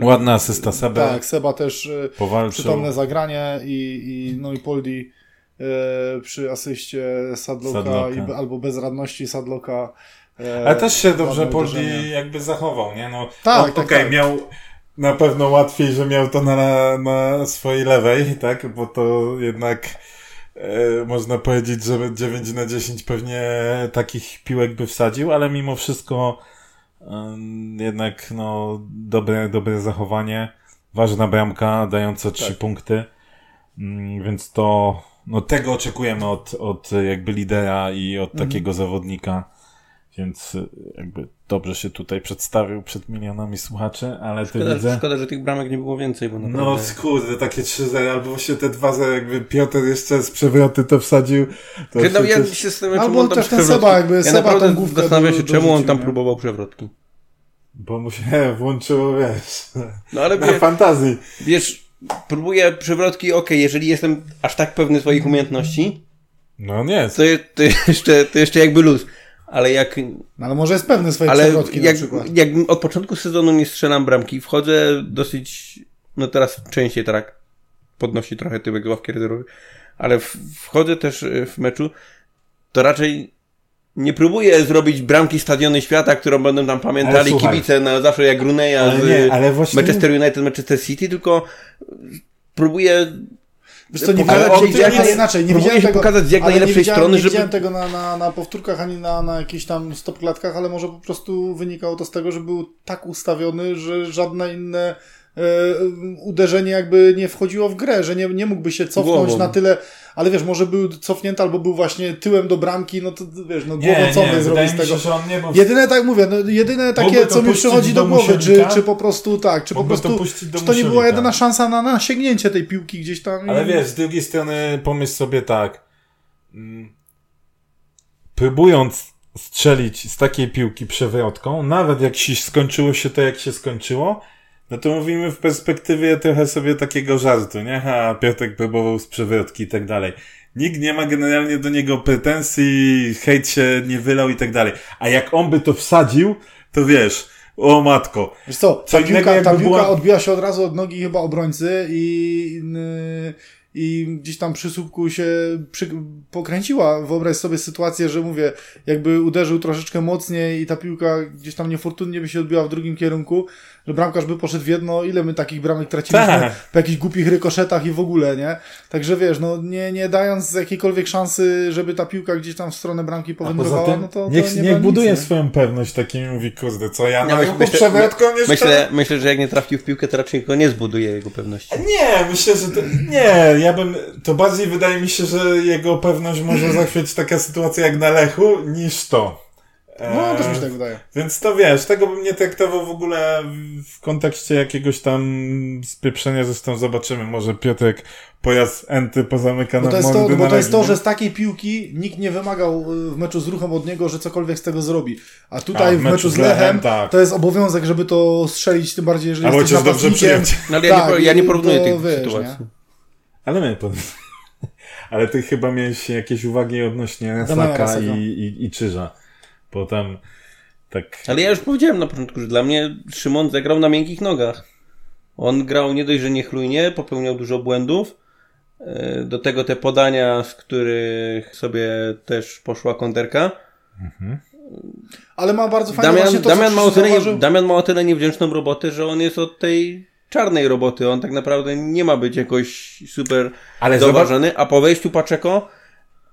e, Ładna asysta Seby. Tak, Seba też e, Powalczył. przytomne zagranie i, i, no i Poldi e, przy asyście Sadloka, Sadlocka. I, albo bezradności Sadloka. E, Ale też się dobrze Poldi jakby zachował, nie? No, Tak, on, tak, okej, tak. miał na pewno łatwiej, że miał to na, na swojej lewej, tak? Bo to jednak e, można powiedzieć, że 9 na 10 pewnie takich piłek by wsadził, ale mimo wszystko jednak no, dobre, dobre zachowanie. Ważna bramka, dająca 3 Tak. punkty. Mm, Więc to, no tego oczekujemy od, od jakby lidera i od Mhm. takiego zawodnika. Więc jakby dobrze się tutaj przedstawił przed milionami słuchaczy, ale Szkoda, widzę. szkoda, że tych bramek nie było więcej, bo No naprawdę... kurde, takie 3-0, albo właśnie te 2-0, jakby Piotr jeszcze z przewroty to wsadził. To no, ja przecież- się zastanawiam, Albo czemu on tam też ten przewrotki- Seba, jakby Ja Seba naprawdę główkę zastanawiam się, do- czemu on tam próbował przewrotki. Bo mu się włączyło, wiesz, No ale na wie, fantazji. wiesz, próbuję przewrotki, okej, jeżeli jestem aż tak pewny swoich umiejętności, No nie, to, to, jeszcze, to jeszcze jakby luz. Ale jak, No, ale może jest pewny swojej ale przewrotki jak, na przykład. jak od początku sezonu nie strzelam bramki, wchodzę dosyć, no teraz częściej tak podnosi trochę tyłek z ławki rezerwowej, ale wchodzę też y, w meczu, to raczej nie próbuję zrobić bramki Stadiony Świata, którą będą tam pamiętali słuchaj. kibice na zawsze jak Runeya Ale z nie, ale właśnie- Manchester United, Manchester City, tylko próbuję Wiesz co, nie widziałem, nie, jak ale jest- inaczej, nie widziałem się tego, pokazać z jak nie najlepszej widziałem, strony, nie żeby- widziałem tego na, na, na powtórkach, ani na, na jakichś tam stopklatkach, ale może po prostu wynikało to z tego, że był tak ustawiony, że żadne inne uderzenie jakby nie wchodziło w grę, że nie, nie mógłby się cofnąć Głową. na tyle, ale wiesz, może był cofnięty albo był właśnie tyłem do bramki, no to wiesz, no głową co by zrobić z tego. się, nie był Jedyne, tak mówię, no, jedyne takie, to co mi przychodzi do głowy, czy, czy po prostu tak, czy po to prostu, do czy to nie była jedyna szansa na, na sięgnięcie tej piłki gdzieś tam. Ale wiesz, z drugiej strony pomyśl sobie tak. mm, próbując strzelić z takiej piłki przewrotką, nawet jak się skończyło się to, jak się skończyło, no to mówimy w perspektywie trochę sobie takiego żartu, nie? Ha, Piotrek próbował z przewrotki i tak dalej. Nikt nie ma generalnie do niego pretensji, hejt się nie wylał i tak dalej. A jak on by to wsadził, to wiesz, o matko. Wiesz co, Co ta piłka, ta piłka była- odbiła się od razu od nogi chyba obrońcy i, i gdzieś tam przy słupku się przy, pokręciła. Wyobraź sobie sytuację, że mówię, jakby uderzył troszeczkę mocniej i ta piłka gdzieś tam niefortunnie by się odbiła w drugim kierunku, że bramkarz by poszedł w jedno. Ile my takich bramek traciliśmy Tak. po jakichś głupich rykoszetach i w ogóle, nie? Także wiesz, no nie, nie dając jakiejkolwiek szansy, żeby ta piłka gdzieś tam w stronę bramki powędrowała, tym, no to, niech, to nie niech buduje nic, nie? swoją pewność takim mówi, kurde, co ja myśl- ruchu myślę- Myślę, myślę, że jak nie trafił w piłkę, to raczej go nie zbuduje jego pewności. Nie, myślę, że to, nie, ja bym, to bardziej wydaje mi się, że jego pewność może zachwiać taka sytuacja jak na Lechu, niż to. No, też mi się tak wydaje. Więc to wiesz, tego bym nie traktował w ogóle w- kontekście jakiegoś tam spieprzenia, zresztą zobaczymy, może Piotrek pojazd enty pozamyka Bo na to, jest to, bo to jest to, że nie? z takiej piłki nikt nie wymagał y, w meczu z ruchem od niego, że cokolwiek z tego zrobi. A tutaj A, w meczu z Lechem tak. to jest obowiązek, żeby to strzelić, tym bardziej, jeżeli Albo jesteś dobrze przyjąć. No ale ja, nie, Tak, por- ja nie porównuję tych wiesz, sytuacji. nie? Ale my pod... Ale ty chyba miałeś jakieś uwagi odnośnie Saka i, i, i Czyża. Bo tam tak... Ale ja już powiedziałem na początku, że dla mnie Szymon zagrał na miękkich nogach. On grał nie dość, że niechlujnie, popełniał dużo błędów. E, Do tego te podania, z których sobie też poszła konterka. Ale ma bardzo fajnie Damian, właśnie to, Damian, ma o tyle, zauważył. Damian ma o tyle niewdzięczną robotę, że on jest od tej czarnej roboty. On tak naprawdę nie ma być jakoś super Ale zauważony, a po wejściu Paczeko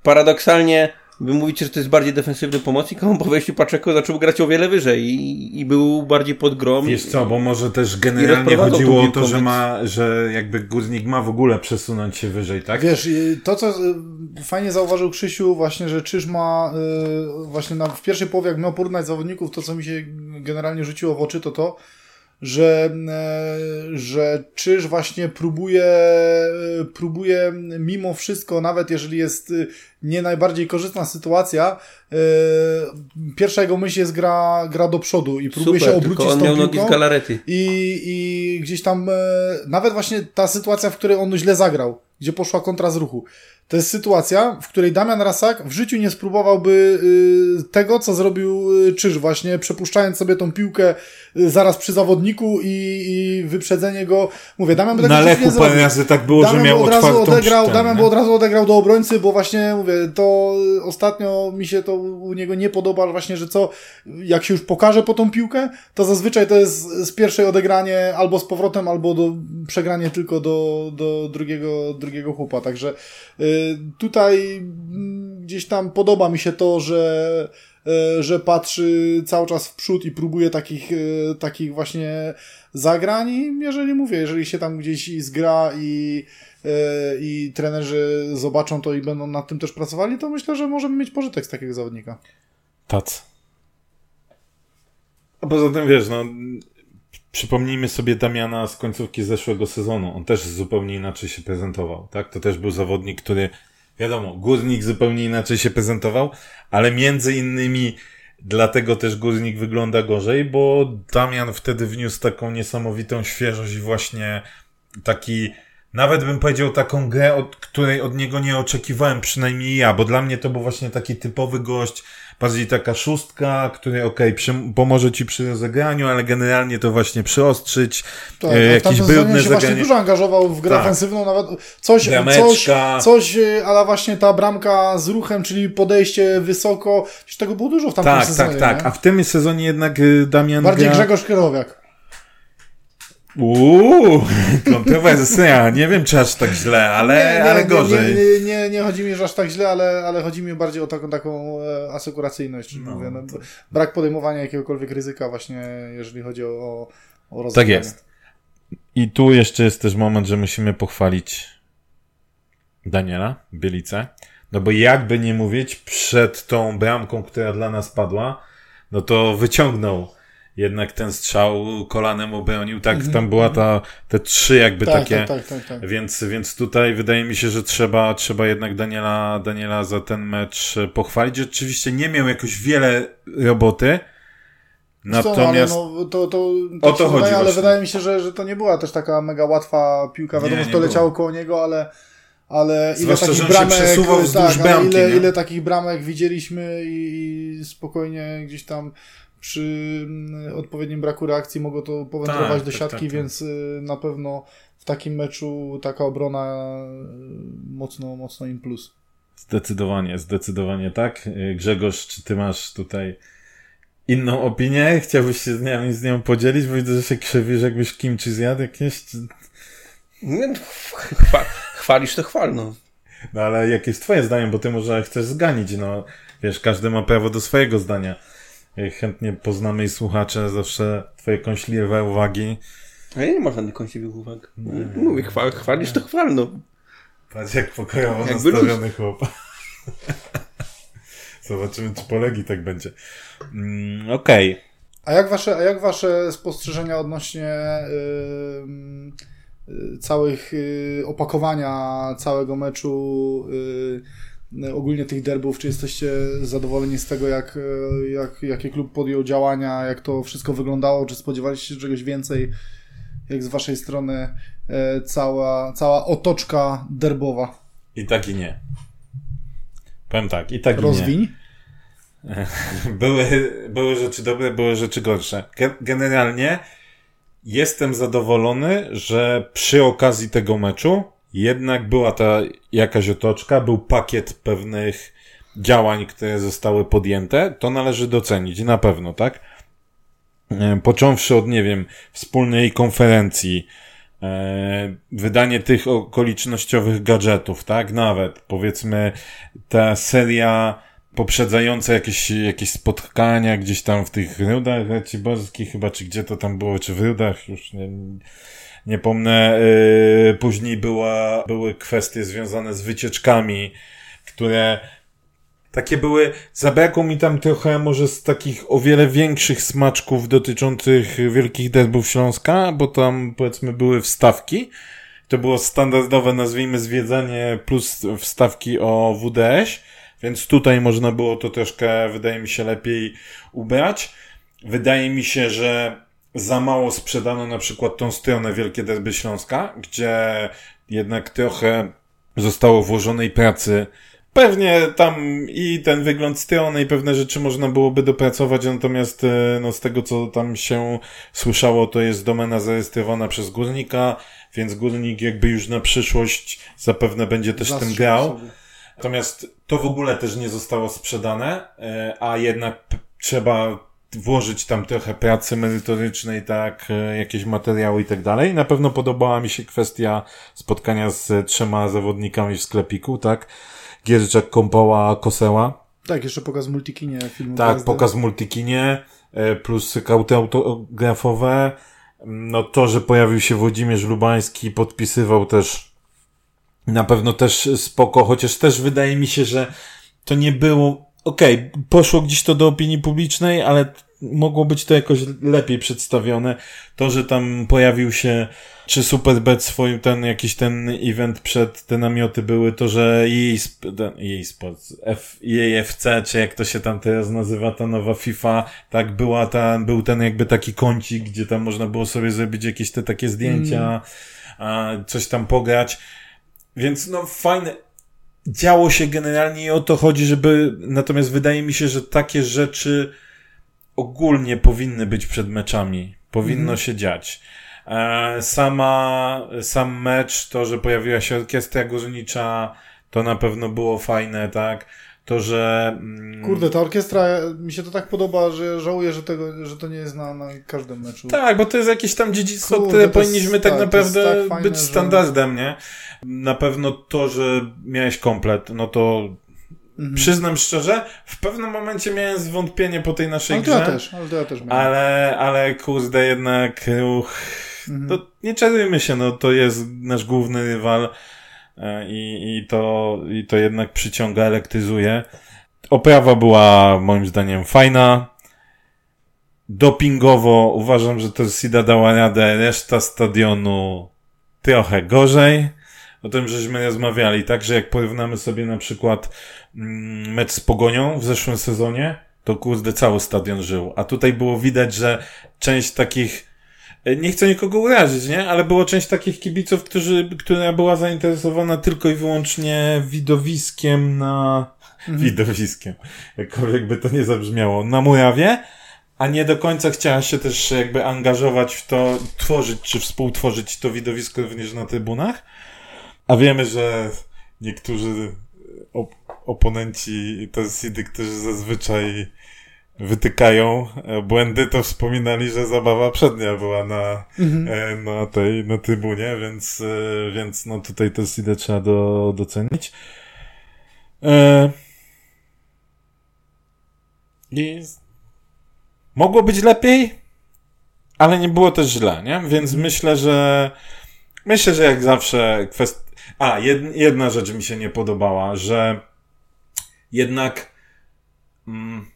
paradoksalnie wy mówicie, że to jest bardziej defensywny pomocnik, a on po wejściu Paczeko zaczął grać o wiele wyżej i, i był bardziej pod grom. Wiesz co, bo może też generalnie chodziło o to, że ma, że jakby górnik ma w ogóle przesunąć się wyżej, tak? Wiesz, to co y, fajnie zauważył Krzysiu, właśnie, że Czyż ma y, właśnie na, w pierwszej połowie, jak miał porównać zawodników, to co mi się generalnie rzuciło w oczy, to to, że, e, że Czyż właśnie próbuje, e, próbuje mimo wszystko, nawet jeżeli jest y, nie najbardziej korzystna sytuacja, e, pierwsza jego myśl jest gra, gra do przodu i próbuje Super, się tylko obrócić on z tą miał nogi z galarety. I, I gdzieś tam, e, nawet właśnie ta sytuacja, w której on źle zagrał, gdzie poszła kontra z ruchu. To jest sytuacja, w której Damian Rasak w życiu nie spróbowałby y, tego, co zrobił y, Czyż, właśnie przepuszczając sobie tą piłkę y, zaraz przy zawodniku i, i wyprzedzenie go. Mówię, Damian by tego Na życiu nie parę razy tak było, że Damian miał by od razu odegrał, ścianę, Damian by od razu odegrał do obrońcy, bo właśnie mówię, to ostatnio mi się to u niego nie podoba, że właśnie, że co, jak się już pokaże po tą piłkę, to zazwyczaj to jest z pierwszej odegranie albo z powrotem, albo do, przegranie tylko do, do drugiego, drugiego chłopa. Także tutaj mm, gdzieś tam podoba mi się to, że y, że patrzy cały czas w przód i próbuje takich, y, takich właśnie zagrań i jeżeli mówię, jeżeli się tam gdzieś zgra i, y, i trenerzy zobaczą to i będą nad tym też pracowali, to myślę, że możemy mieć pożytek z takiego zawodnika. Tac. A poza tym wiesz, no przypomnijmy sobie Damiana z końcówki zeszłego sezonu. On też zupełnie inaczej się prezentował, tak? To też był zawodnik, który wiadomo, górnik zupełnie inaczej się prezentował, ale między innymi dlatego też górnik wygląda gorzej, bo Damian wtedy wniósł taką niesamowitą świeżość i właśnie taki nawet bym powiedział taką grę, od której od niego nie oczekiwałem, przynajmniej ja, bo dla mnie to był właśnie taki typowy gość, bardziej taka szóstka, który okej, pomoże ci przy rozegraniu, ale generalnie to właśnie przyostrzyć, Tak, e, no w jakieś brudne się właśnie zagranie. dużo angażował w grę Tak. ofensywną, nawet coś, coś, Brameczka. coś, y, ale właśnie ta bramka z ruchem, czyli podejście wysoko, tego było dużo w tamtym Tak, sezonie. tak, tak. nie? A w tym sezonie jednak y, Damian Bardziej gra... Grzegorz Krychowiak. Uuu, kontrowersja. Nie wiem, czy aż tak źle, ale, ale gorzej. Nie, nie, nie, nie chodzi mi, że aż tak źle, ale, ale chodzi mi bardziej o taką, taką e, asekuracyjność, czyli No, mówię, no, to- brak podejmowania jakiegokolwiek ryzyka właśnie, jeżeli chodzi o, o Tak rozegranie. jest. I tu jeszcze jest też moment, że musimy pochwalić Daniela Bielicę. No bo jakby nie mówić, przed tą bramką, która dla nas padła, no to wyciągnął jednak ten strzał kolanem obronił. Tak, tam była ta, te trzy jakby tak, takie. tak, tak, tak, tak. Więc, więc tutaj wydaje mi się, że trzeba, trzeba jednak Daniela, Daniela za ten mecz pochwalić. Oczywiście nie miał jakoś wiele roboty. Natomiast... Natomiast. No, no, to, to, O to się chodzi wydaje, ale wydaje mi się, że, że to nie była też taka mega łatwa piłka. Wiadomo, Nie, że nie to było. leciało koło niego, ale, ale ile Zwłaszcza, takich bramek, tak, bramki, ile, ile takich bramek widzieliśmy i, i spokojnie gdzieś tam przy mm, odpowiednim braku reakcji mogło to powędrować Tak, do tak, siatki, tak, tak. więc y, na pewno w takim meczu taka obrona y, mocno, mocno im plus. Zdecydowanie, zdecydowanie tak. E, Grzegorz, czy ty masz tutaj inną opinię? Chciałbyś się z nią, z nią podzielić? Bo widzę, że się krzywisz, jakbyś kimchi zjadł jakieś. Czy... Nie, no, chwa, chwalisz to chwal, no. No ale jakie jest twoje zdanie, bo ty może chcesz zganić, no. Wiesz, każdy ma prawo do swojego zdania. E, Chętnie poznamy i słuchacze zawsze twoje kąśliwe uwagi. A ja nie mam żadnych kąsiwych uwag. Mówię, chwa, chwalisz to chwal, no. Patrz jak pokojowo Jakby nastawiony chłop. Zobaczymy, czy polegi tak będzie. Mm, Okej. A jak wasze, a jak wasze spostrzeżenia odnośnie y, y, całych y, opakowania całego meczu, y, y, ogólnie tych derbów, czy jesteście zadowoleni z tego, jak, y, jak, jakie klub podjął działania, jak to wszystko wyglądało, czy spodziewaliście się czegoś więcej, jak z waszej strony y, cała, cała otoczka derbowa? I tak i nie. Powiem tak, i tak i nie. Rozwiń? Były, były rzeczy dobre, były rzeczy gorsze. Ge- Generalnie jestem zadowolony, że przy okazji tego meczu jednak była ta jakaś otoczka, był pakiet pewnych działań, które zostały podjęte. To należy docenić, na pewno, tak? E, Począwszy od, nie wiem, wspólnej konferencji, e, wydanie tych okolicznościowych gadżetów, tak? Nawet, powiedzmy, ta seria poprzedzające jakieś, jakieś spotkania gdzieś tam w tych rudach raciborskich chyba, czy gdzie to tam było, czy w rudach, już nie, nie pomnę. Yy, później była, były kwestie związane z wycieczkami, które takie były, zabrakło mi tam trochę może z takich o wiele większych smaczków dotyczących wielkich derbów Śląska, bo tam powiedzmy były wstawki. To było standardowe, nazwijmy, zwiedzanie plus wstawki o WDŚ, więc tutaj można było to troszkę, wydaje mi się, lepiej ubrać. Wydaje mi się, że za mało sprzedano na przykład tą stronę Wielkie Derby Śląska, gdzie jednak trochę zostało włożonej pracy. Pewnie tam i ten wygląd strony i pewne rzeczy można byłoby dopracować, natomiast e, no, z tego co tam się słyszało, to jest domena zarejestrowana przez górnika, więc górnik jakby już na przyszłość zapewne będzie też tym Zastrzegł grał. sobie. Natomiast to w ogóle też nie zostało sprzedane, e, a jednak trzeba włożyć tam trochę pracy merytorycznej, tak, e, jakieś materiały i tak dalej. Na pewno podobała mi się kwestia spotkania z trzema zawodnikami w sklepiku, tak. Gierczak, Kąpoła, Koseła. Tak, jeszcze pokaz multikinie filmu. Tak, pokaz multikinie, e, plus kauty autografowe. No to, że pojawił się Włodzimierz Lubański, podpisywał też na pewno też spoko, chociaż też wydaje mi się, że to nie było, okej, poszło gdzieś to do opinii publicznej, ale mogło być to jakoś lepiej przedstawione. To, że tam pojawił się, czy Superbet swój ten, jakiś ten event przed te namioty były, to, że jej, sp- ten- jej sport, F, jej FC, czy jak to się tam teraz nazywa, ta nowa FIFA, tak była ta, był ten jakby taki kącik, gdzie tam można było sobie zrobić jakieś te takie zdjęcia, a, coś tam pograć. Więc no fajne. Działo się generalnie i o to chodzi, żeby. Natomiast wydaje mi się, że takie rzeczy ogólnie powinny być przed meczami. Powinno się dziać. E, sama, sam mecz, to, że pojawiła się orkiestra górnicza, to na pewno było fajne, tak? To, że. mm, Kurde, ta orkiestra, mi się to tak podoba, że żałuję, że, tego, że to nie jest na, na każdym meczu. Tak, bo to jest jakieś tam dziedzictwo, Kurde, które to powinniśmy tak, tak, to naprawdę tak fajne, być że- standardem, nie? Na pewno to, że miałeś komplet, no to Mhm. przyznam szczerze, w pewnym momencie miałem zwątpienie po tej naszej Ale to grze. ja też, ale to ja też miałem. Ale, ale kurde, jednak ruch. Mhm. No, nie czarujmy się, no to jest nasz główny rywal i, i, to, i to jednak przyciąga, elektryzuje. Oprawa była moim zdaniem fajna. dopingowo uważam, że to Sida dała radę, reszta stadionu trochę gorzej. O tym żeśmy rozmawiali, także jak porównamy sobie na przykład mm, mecz z Pogonią w zeszłym sezonie, to kurde cały stadion żył. A tutaj było widać, że część takich e, nie chcę nikogo urazić, nie? Ale było część takich kibiców, którzy, która była zainteresowana tylko i wyłącznie widowiskiem na, widowiskiem, jakkolwiek by to nie zabrzmiało, na murawie, a nie do końca chciała się też jakby angażować w to, tworzyć czy współtworzyć to widowisko również na trybunach. A wiemy, że niektórzy op oponenci Telsidy, którzy zazwyczaj wytykają e, błędy, to wspominali, że zabawa przednia była na, e, na tej, na trybunie, więc, e, więc no tutaj Telsidę trzeba do, docenić. I mogło być lepiej, ale nie było też źle, nie? Więc myślę, że myślę, że jak zawsze kwest... A, jedna rzecz mi się nie podobała, że jednak mm,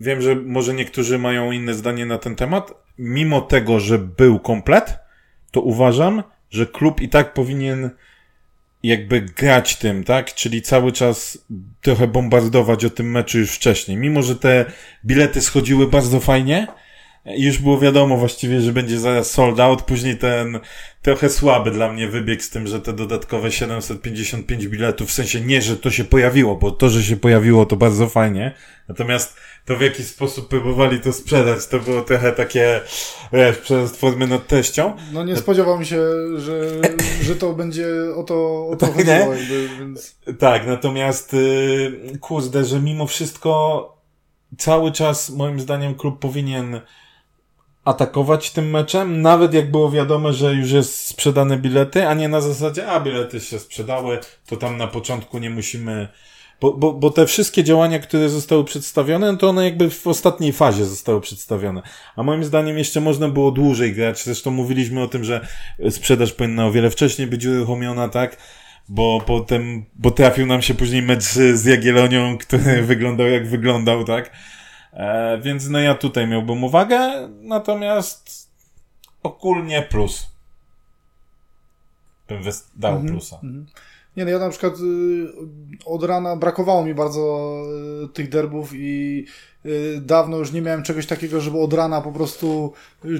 wiem, że może niektórzy mają inne zdanie na ten temat. Mimo tego, że był komplet, to uważam, że klub i tak powinien jakby grać tym, tak? Czyli cały czas trochę bombardować o tym meczu już wcześniej. Mimo, że te bilety schodziły bardzo fajnie, i już było wiadomo właściwie, że będzie zaraz sold out. Później ten trochę słaby dla mnie wybieg z tym, że te dodatkowe 755 biletów, w sensie nie, że to się pojawiło, bo to, że się pojawiło, to bardzo fajnie. Natomiast to w jaki sposób próbowali to sprzedać, to było trochę takie, wiesz, przez formę nad teścią. No nie spodziewam się, że, że to będzie o to, o to tak, chodziło. Jakby, więc... Tak, natomiast yy, kurde, że mimo wszystko cały czas moim zdaniem klub powinien atakować tym meczem, nawet jak było wiadomo, że już jest sprzedane bilety, a nie na zasadzie, a bilety się sprzedały, to tam na początku nie musimy bo, bo, bo te wszystkie działania, które zostały przedstawione, no to one jakby w ostatniej fazie zostały przedstawione. A moim zdaniem jeszcze można było dłużej grać. Zresztą mówiliśmy o tym, że sprzedaż powinna o wiele wcześniej być uruchomiona, tak? Bo potem, bo trafił nam się później mecz z Jagiellonią, który wyglądał jak wyglądał, tak? E, więc no ja tutaj miałbym uwagę, natomiast ogólnie plus. Bym dał mm -hmm, plusa. Mm -hmm. Nie no, ja na przykład y, od rana brakowało mi bardzo y, tych derbów i y, dawno już nie miałem czegoś takiego, żeby od rana po prostu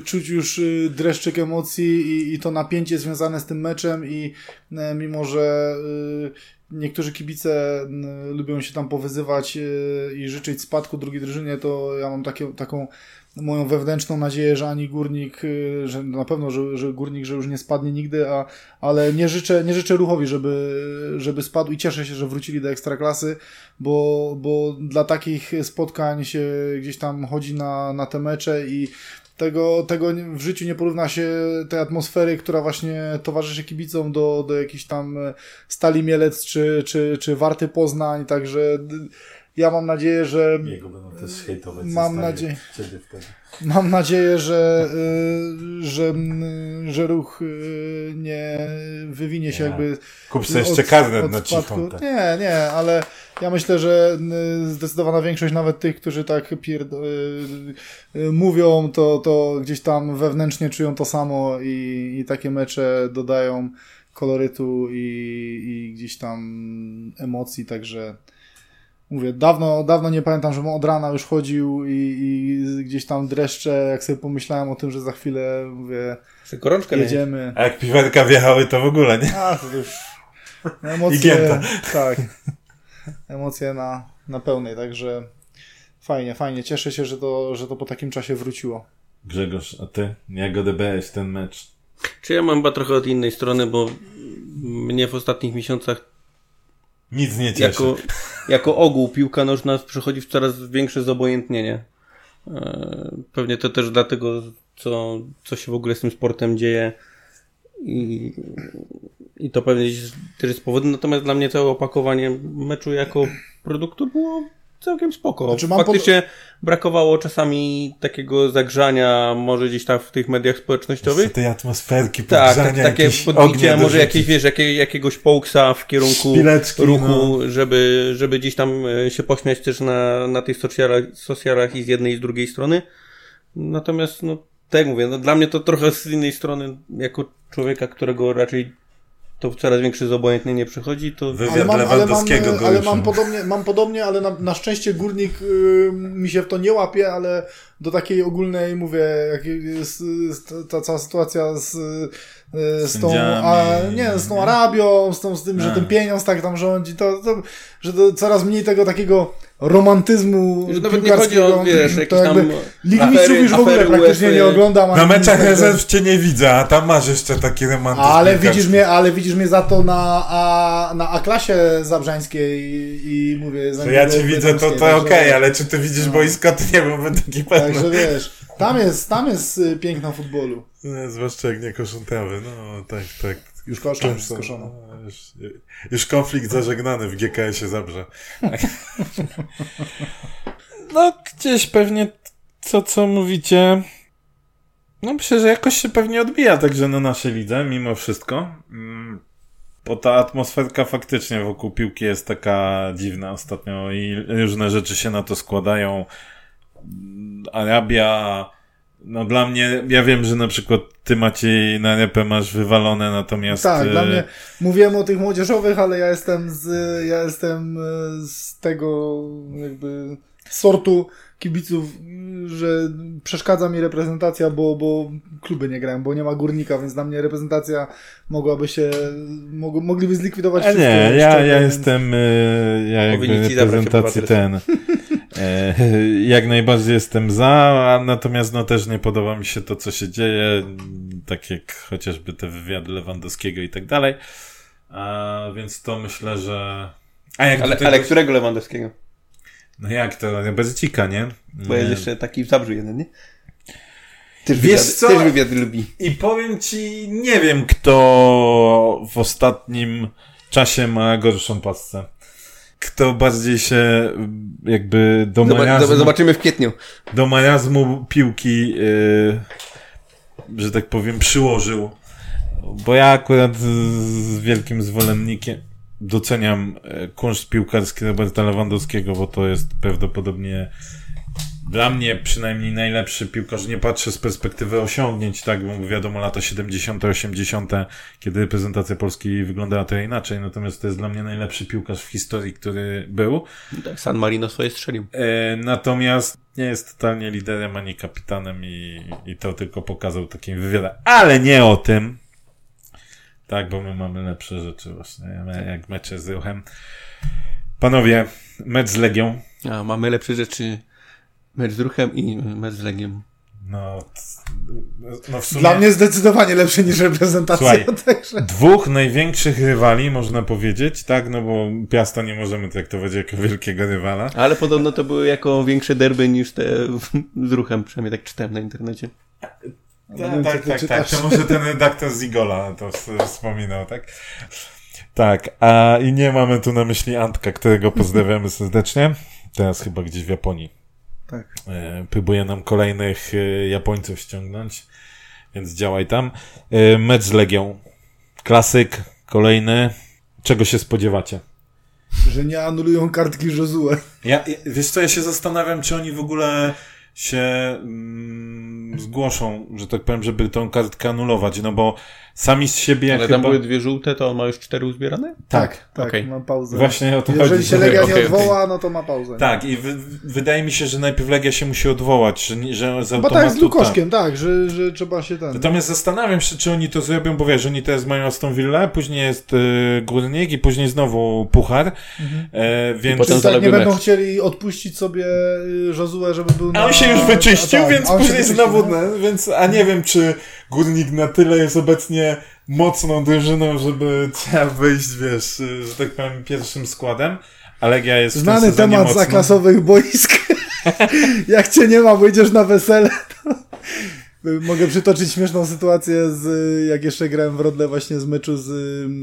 czuć już dreszczyk emocji i, i to napięcie związane z tym meczem i mimo, że niektórzy kibice lubią się tam powyzywać i życzyć spadku drugiej drużynie, to ja mam takie, taką moją wewnętrzną nadzieję, że ani górnik, y, że na pewno, że, że górnik, że już nie spadnie nigdy, a, ale nie życzę, nie życzę ruchowi, żeby, żeby spadł i cieszę się, że wrócili do ekstraklasy, bo, bo dla takich spotkań się gdzieś tam chodzi na, na te mecze i tego, tego w życiu nie porówna się tej atmosfery, która właśnie towarzyszy kibicom do, do jakichś tam Stali Mielec czy, czy, czy Warty Poznań, także ja mam nadzieję, że. Jego będą też hejtować. Mam nadzieję. Mam nadzieję, że, y, że, że ruch y, nie wywinie się nie. jakby. Kup sobie jeszcze karnet na cichą. Tak. Nie, nie, ale ja myślę, że y, zdecydowana większość nawet tych, którzy tak pierd... mówią, to, to gdzieś tam wewnętrznie czują to samo i, i takie mecze dodają kolorytu i, i gdzieś tam emocji, także Mówię, dawno, dawno nie pamiętam, żebym od rana już chodził i, i gdzieś tam dreszcze, jak sobie pomyślałem o tym, że za chwilę, mówię, gorączkę jedziemy. A jak piwerka wjechały, to w ogóle, nie? A, to już emocje, tak, emocje na, na pełnej, także fajnie, fajnie. Cieszę się, że to, że to po takim czasie wróciło. Grzegorz, a ty? Jak odebrałeś ten mecz? Czy ja mam chyba trochę od innej strony, bo mnie w ostatnich miesiącach nic nie cieszy. Jako, jako ogół piłka nożna przechodzi w coraz większe zobojętnienie. E, pewnie to też dlatego, co, co się w ogóle z tym sportem dzieje i, i to pewnie też jest powodem. Natomiast dla mnie całe opakowanie meczu jako produktu było całkiem spoko. Znaczy, mam Faktycznie brakowało czasami takiego zagrzania, może gdzieś tam w tych mediach społecznościowych. tej atmosferki, Tak, podgrzania, tak, takie jakieś podbicie, ognie a do może jakieś, wiesz, jakie, jakiegoś połksa w kierunku Szpileczki, ruchu, no. żeby, żeby gdzieś tam e, się pośmiać też na, na tych socjalach, socjalach i z jednej i z drugiej strony. Natomiast, no, tak mówię, no, dla mnie to trochę z innej strony, jako człowieka, którego raczej to coraz większe zobojętnienie przychodzi, to Wywiad Ale mam, ale mam, Lewandowskiego go ale już- mam podobnie, mam podobnie, ale na, na szczęście górnik y, mi się w to nie łapie, ale do takiej ogólnej, mówię, jak jest, ta cała sytuacja z, y, z tą, a, nie, z tą Arabią, z, tą, z tym, że A. ten pieniądz tak tam rządzi, to, to że to coraz mniej tego takiego romantyzmu Już nawet nie chodzi o, wiesz, to jakieś jakby tam Ligi Mistrzów już w ogóle praktycznie nie oglądam. Na meczach rezerw cię nie widzę, a tam masz jeszcze taki romantyzm. Ale widzisz mnie, ale widzisz mnie za to na, a, na A-klasie zabrzańskiej i, i mówię... Że ja cię widzę, to, to okej, także- ale czy ty widzisz No. boisko, to nie byłbym taki pewny. Także wiesz, tam jest, tam jest y, piękno futbolu. No, zwłaszcza jak nie koszą trawy, no tak, tak. Już koszą, już skoszono. no, już, już konflikt zażegnany w GKS-ie Zabrze. No, gdzieś pewnie to, co mówicie, no myślę, że jakoś się pewnie odbija także na naszej lidze, mimo wszystko. Mm, Bo ta atmosferka faktycznie wokół piłki jest taka dziwna ostatnio i różne rzeczy się na to składają. Arabia, no dla mnie, ja wiem, że na przykład ty Maciej na repę masz wywalone, natomiast... Tak, e, dla mnie, mówiłem o tych młodzieżowych, ale ja jestem z, ja jestem y, z tego jakby sortu kibiców, że przeszkadza mi reprezentacja, bo, bo kluby nie grają, bo nie ma górnika, więc dla mnie reprezentacja mogłaby się, mog, mogliby zlikwidować wszystko. nie, ja, ja więc- jestem, e, ja jakby reprezentacji ten, e, jak najbardziej jestem za, a natomiast no też nie podoba mi się to, co się dzieje, tak jak chociażby te wywiady Lewandowskiego i tak dalej, a, więc to myślę, że... A jak Ale, tego- ale którego Lewandowskiego? No jak to, bez cika, nie? Bo jest jeszcze taki w Zabrzu jeden, nie? Też Wiesz wywiady, co? też wywiady lubi. I powiem ci, nie wiem kto w ostatnim czasie ma gorszą pasce. Kto bardziej się mm, jakby do marazmu, Zobaczymy w kwietniu. do marazmu piłki, yy, że tak powiem, przyłożył. Bo ja akurat z, z wielkim zwolennikiem doceniam e, kunszt piłkarski Roberta Lewandowskiego, bo to jest prawdopodobnie dla mnie przynajmniej najlepszy piłkarz. Nie patrzę z perspektywy osiągnięć, tak, bo wiadomo, lata 70., 80., kiedy reprezentacja Polski wyglądała trochę inaczej, natomiast to jest dla mnie najlepszy piłkarz w historii, który był. Tak, San Marino swoje strzelił. E, natomiast nie jest totalnie liderem ani kapitanem i, i to tylko pokazał takim wywiadem. Ale nie o tym. Tak, bo my mamy lepsze rzeczy właśnie, jak mecze z ruchem. Panowie, mecz z Legią. A mamy lepsze rzeczy. Mecz z ruchem i mecz z Legiem. No, no w sumie Dla mnie zdecydowanie lepsze niż reprezentacja. Słuchaj, Także. dwóch największych rywali, można powiedzieć, tak, no bo Piasta nie możemy traktować jako wielkiego rywala. Ale podobno to były jako większe derby niż te z ruchem, przynajmniej tak czytałem na internecie. Tak, ty tak, tak, czytasz. to może ten redaktor z Igola to wspominał, tak? Tak, a i nie mamy tu na myśli Antka, którego pozdrawiamy serdecznie. Teraz chyba gdzieś w Japonii. Tak. E, próbuje nam kolejnych e, Japońców ściągnąć, więc działaj tam. E, mecz z Legią. Klasyk, kolejny. Czego się spodziewacie? Że nie anulują kartki Josue. Ja, ja- wiesz co, ja się zastanawiam, czy oni w ogóle się mm, zgłoszą, że tak powiem, żeby tą kartkę anulować, no bo sami z siebie Ale chyba... tam były dwie żółte, to on ma już cztery uzbierane? Tak, Tak, okej. mam pauzę. Właśnie o to Jeżeli chodzi. się że- Legia nie okej, okej. odwoła, no to ma pauzę. Tak, i wy, wydaje mi się, że najpierw Legia się musi odwołać, że, nie- że z Bo tak z Lukoszkiem, tak, że, że trzeba się ten... Natomiast zastanawiam się, czy oni to zrobią, bo wiesz, oni teraz mają Aston Villa, później jest y, Górnik i później znowu Puchar, e, więc... potem Czy tak nie będą mecz. chcieli odpuścić sobie y, Josue, żeby był na... A on się już wyczyścił, a tak, więc się później znowu, no, więc, a nie wiem, czy Górnik na tyle jest obecnie mocną drużyną, żeby trzeba wyjść, wiesz, że tak powiem, pierwszym składem, a Legia jest w Znany sezonie temat mocna. zaklasowych boisk. Jak cię nie ma, bo idziesz na wesele, to... Mogę przytoczyć śmieszną sytuację z, jak jeszcze grałem w Rodle właśnie z meczu z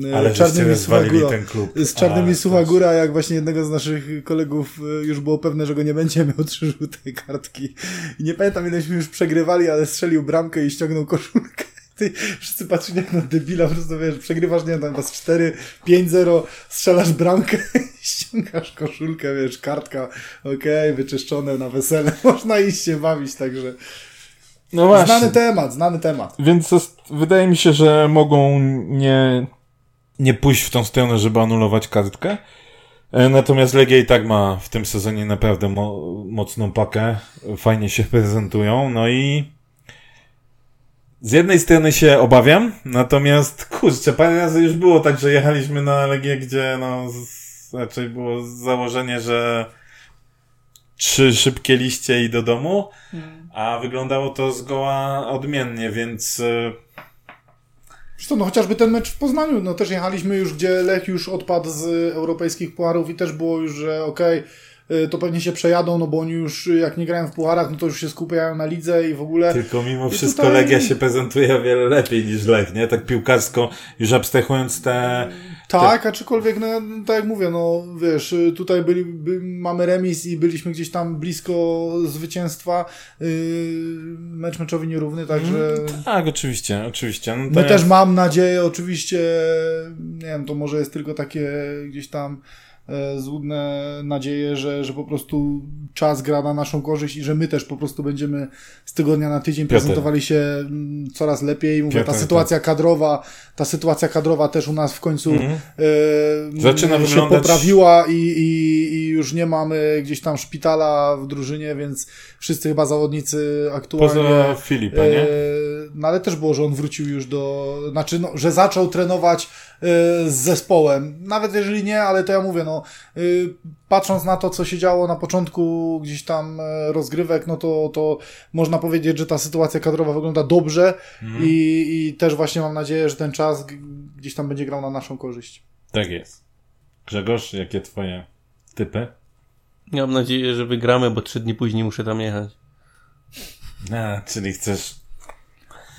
y, Ale Czarnymi Suchagura. ten klub. Z Czarnymi Suchagura, jak właśnie jednego z naszych kolegów y, już było pewne, że go nie będzie miał trzy żółte kartki. I nie pamiętam, ileśmy już przegrywali, ale strzelił bramkę i ściągnął koszulkę. Ty, wszyscy patrzyli jak na debila, po prostu wiesz, przegrywasz, nie wiem, tam was 4, 5-0, strzelasz bramkę ściągasz koszulkę, wiesz, kartka, okej, wyczyszczone na wesele, można iść się bawić, także No właśnie. znany temat, znany temat. Więc wydaje mi się, że mogą nie, nie pójść w tą stronę, żeby anulować kartkę. E, Natomiast Legia i tak ma w tym sezonie naprawdę mo- mocną pakę. Fajnie się prezentują. No i z jednej strony się obawiam, natomiast kurczę, parę razy już było tak, że jechaliśmy na Legię, gdzie no raczej było założenie, że trzy szybkie liście i do domu, a wyglądało to zgoła odmiennie, więc e, Zresztą, no chociażby ten mecz w Poznaniu, no też jechaliśmy już, gdzie Lech już odpadł z europejskich pucharów i też było już, że okej, y, to pewnie się przejadą, no bo oni już, jak nie grają w pucharach, no to już się skupiają na lidze i w ogóle... Tylko mimo wszystko tutaj- Legia się prezentuje o wiele lepiej niż Lech, nie? Tak piłkarsko, już abstrahując te... Tak, aczkolwiek, no, tak jak mówię, no wiesz, tutaj byli, by, mamy remis i byliśmy gdzieś tam blisko zwycięstwa. Yy, mecz meczowy nierówny, także Tak, oczywiście, oczywiście. No, my też mam nadzieję, oczywiście, nie wiem, to może jest tylko takie gdzieś tam złudne nadzieje, że, że po prostu czas gra na naszą korzyść i że my też po prostu będziemy z tygodnia na tydzień Piotr. prezentowali się mm, coraz lepiej. Mówię, ta Piotr, sytuacja kadrowa, ta sytuacja kadrowa też u nas w końcu Mhm. e, Zaczyna się wyglądać- poprawiła i, i, i już nie mamy gdzieś tam szpitala w drużynie, więc wszyscy chyba zawodnicy aktualnie... Poza Filipa, nie? E, No ale też było, że on wrócił już do. Znaczy, no, że zaczął trenować e, z zespołem. Nawet jeżeli nie, ale to ja mówię, no, e, patrząc na to, co się działo na początku gdzieś tam e, rozgrywek, no to, to można powiedzieć, że ta sytuacja kadrowa wygląda dobrze Mhm. i, i też właśnie mam nadzieję, że ten czas gdzieś tam będzie grał na naszą korzyść. Tak jest. Grzegorz, jakie twoje typy? Ja mam nadzieję, że wygramy, bo trzy dni później muszę tam jechać. A, czyli chcesz...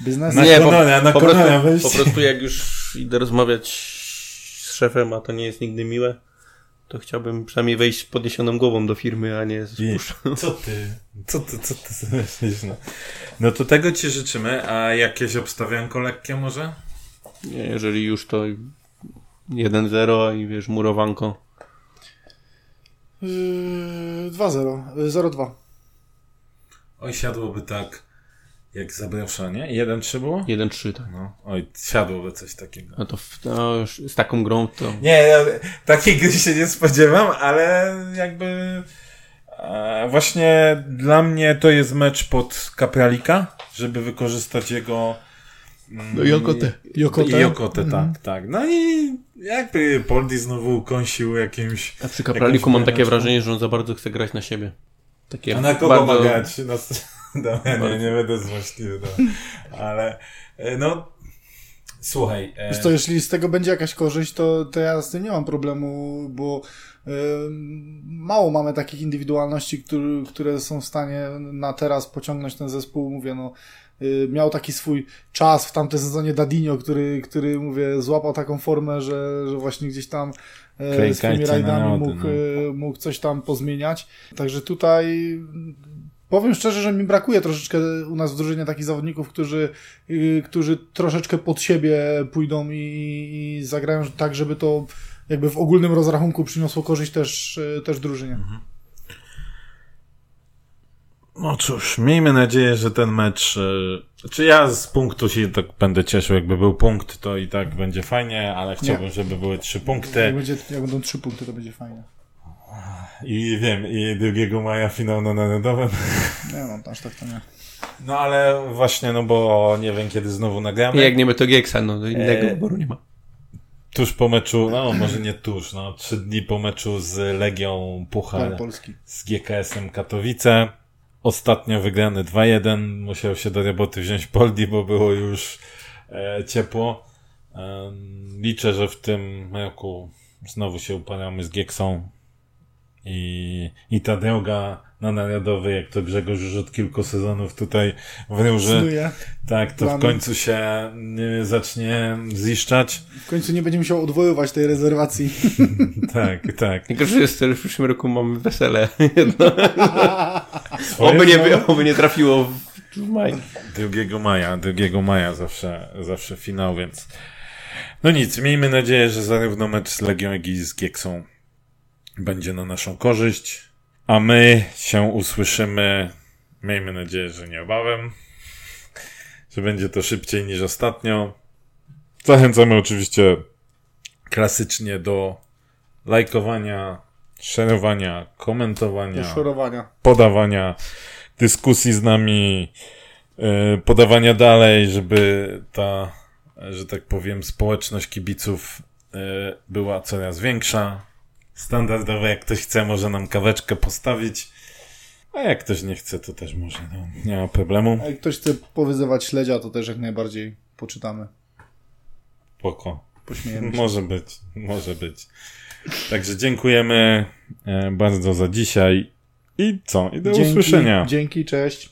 Biznes? Na nie, Kononia, po, na po, prostu, po prostu jak już idę rozmawiać z szefem, a to nie jest nigdy miłe, to chciałbym przynajmniej wejść z podniesioną głową do firmy, a nie z puszką. Co ty? Co ty, co ty sobie myślisz? No? no to tego ci życzymy, a jakieś obstawianko lekkie może? Nie, jeżeli już to 1-0 i wiesz, murowanko. Yy, 2-0. Yy, 0-2. Oj, siadłoby tak jak zabrosza, nie? 1-3 było? 1-3, tak. No, oj, siadłoby coś takiego. No to w, no, już z taką grą to... Nie, ja takiej gry się nie spodziewam, ale jakby e, właśnie dla mnie to jest mecz pod Kapralika, żeby wykorzystać jego mm, No i Okotę. Jokotę. I Okotę, Mhm. tak, tak. No i jakby Poldi znowu kąsił jakimś... A przy Kapraliku mam takie wrażenie, że on za bardzo chce grać na siebie. Takie A na kogo bardzo... ma grać? Na... Dobra, nie, nie będę złośliwy, no. ale e, no słuchaj... e, Wiesz co, jeśli z tego będzie jakaś korzyść, to, to ja z tym nie mam problemu, bo ym, mało mamy takich indywidualności, który, które są w stanie na teraz pociągnąć ten zespół. Mówię, no, y, miał taki swój czas w tamtym sezonie Dadinho, który, który mówię, złapał taką formę, że, że właśnie gdzieś tam e, Klejkajcie swoimi na rajdami mógł, no. e, mógł coś tam pozmieniać. Także tutaj Powiem szczerze, że mi brakuje troszeczkę u nas w drużynie takich zawodników, którzy, yy, którzy troszeczkę pod siebie pójdą i, i zagrają tak, żeby to jakby w ogólnym rozrachunku przyniosło korzyść też, yy, też drużynie. No cóż, miejmy nadzieję, że ten mecz. e, Czy ja z punktu się tak będę cieszył, jakby był punkt, to i tak będzie fajnie, ale chciałbym, żeby były trzy Jak, punkty. będzie, jak będą trzy punkty, to będzie fajnie. I wiem, i 2 maja finał na narodowym. Nie no, aż tak to nie. No ale właśnie, no bo nie wiem kiedy znowu nagramy. Jak nie my to Gieksa, no innego E, wyboru nie ma. Tuż po meczu, no może nie tuż, no trzy dni po meczu z Legią Puchar Polski. z GKS-em Katowice. Ostatnio wygrany 2-1. Musiał się do roboty wziąć Poldi, bo było już e, ciepło. E, liczę, że w tym roku znowu się uparamy z Gieksą. I, i ta droga na narodowy, jak to Grzegorz już od kilku sezonów tutaj wróży, Snuje. tak, to w Plany. końcu się y, zacznie ziszczać. W końcu nie będzie musiał odwoływać tej rezerwacji. Tak, tak. Najgorsze jest to, że w przyszłym roku mamy wesele jedno. Oby nie, oby nie trafiło w, w maj. 2 maja, 2 maja zawsze, zawsze finał, więc no nic, miejmy nadzieję, że zarówno mecz z Legią, jak i z Gieksą będzie na naszą korzyść, a my się usłyszymy, miejmy nadzieję, że niebawem, że będzie to szybciej niż ostatnio. Zachęcamy oczywiście klasycznie do lajkowania, szerowania, komentowania Szorowania. podawania dyskusji z nami, e, podawania dalej, żeby ta, że tak powiem, społeczność kibiców e, była coraz większa. Standardowo, jak ktoś chce, może nam kaweczkę postawić, a jak ktoś nie chce, to też może, no, nie ma problemu. A jak ktoś chce powyzywać śledzia, to też jak najbardziej poczytamy. Pośmiejemy się. Może być, może być. Także dziękujemy e, bardzo za dzisiaj i co? I do usłyszenia. Dzięki, cześć.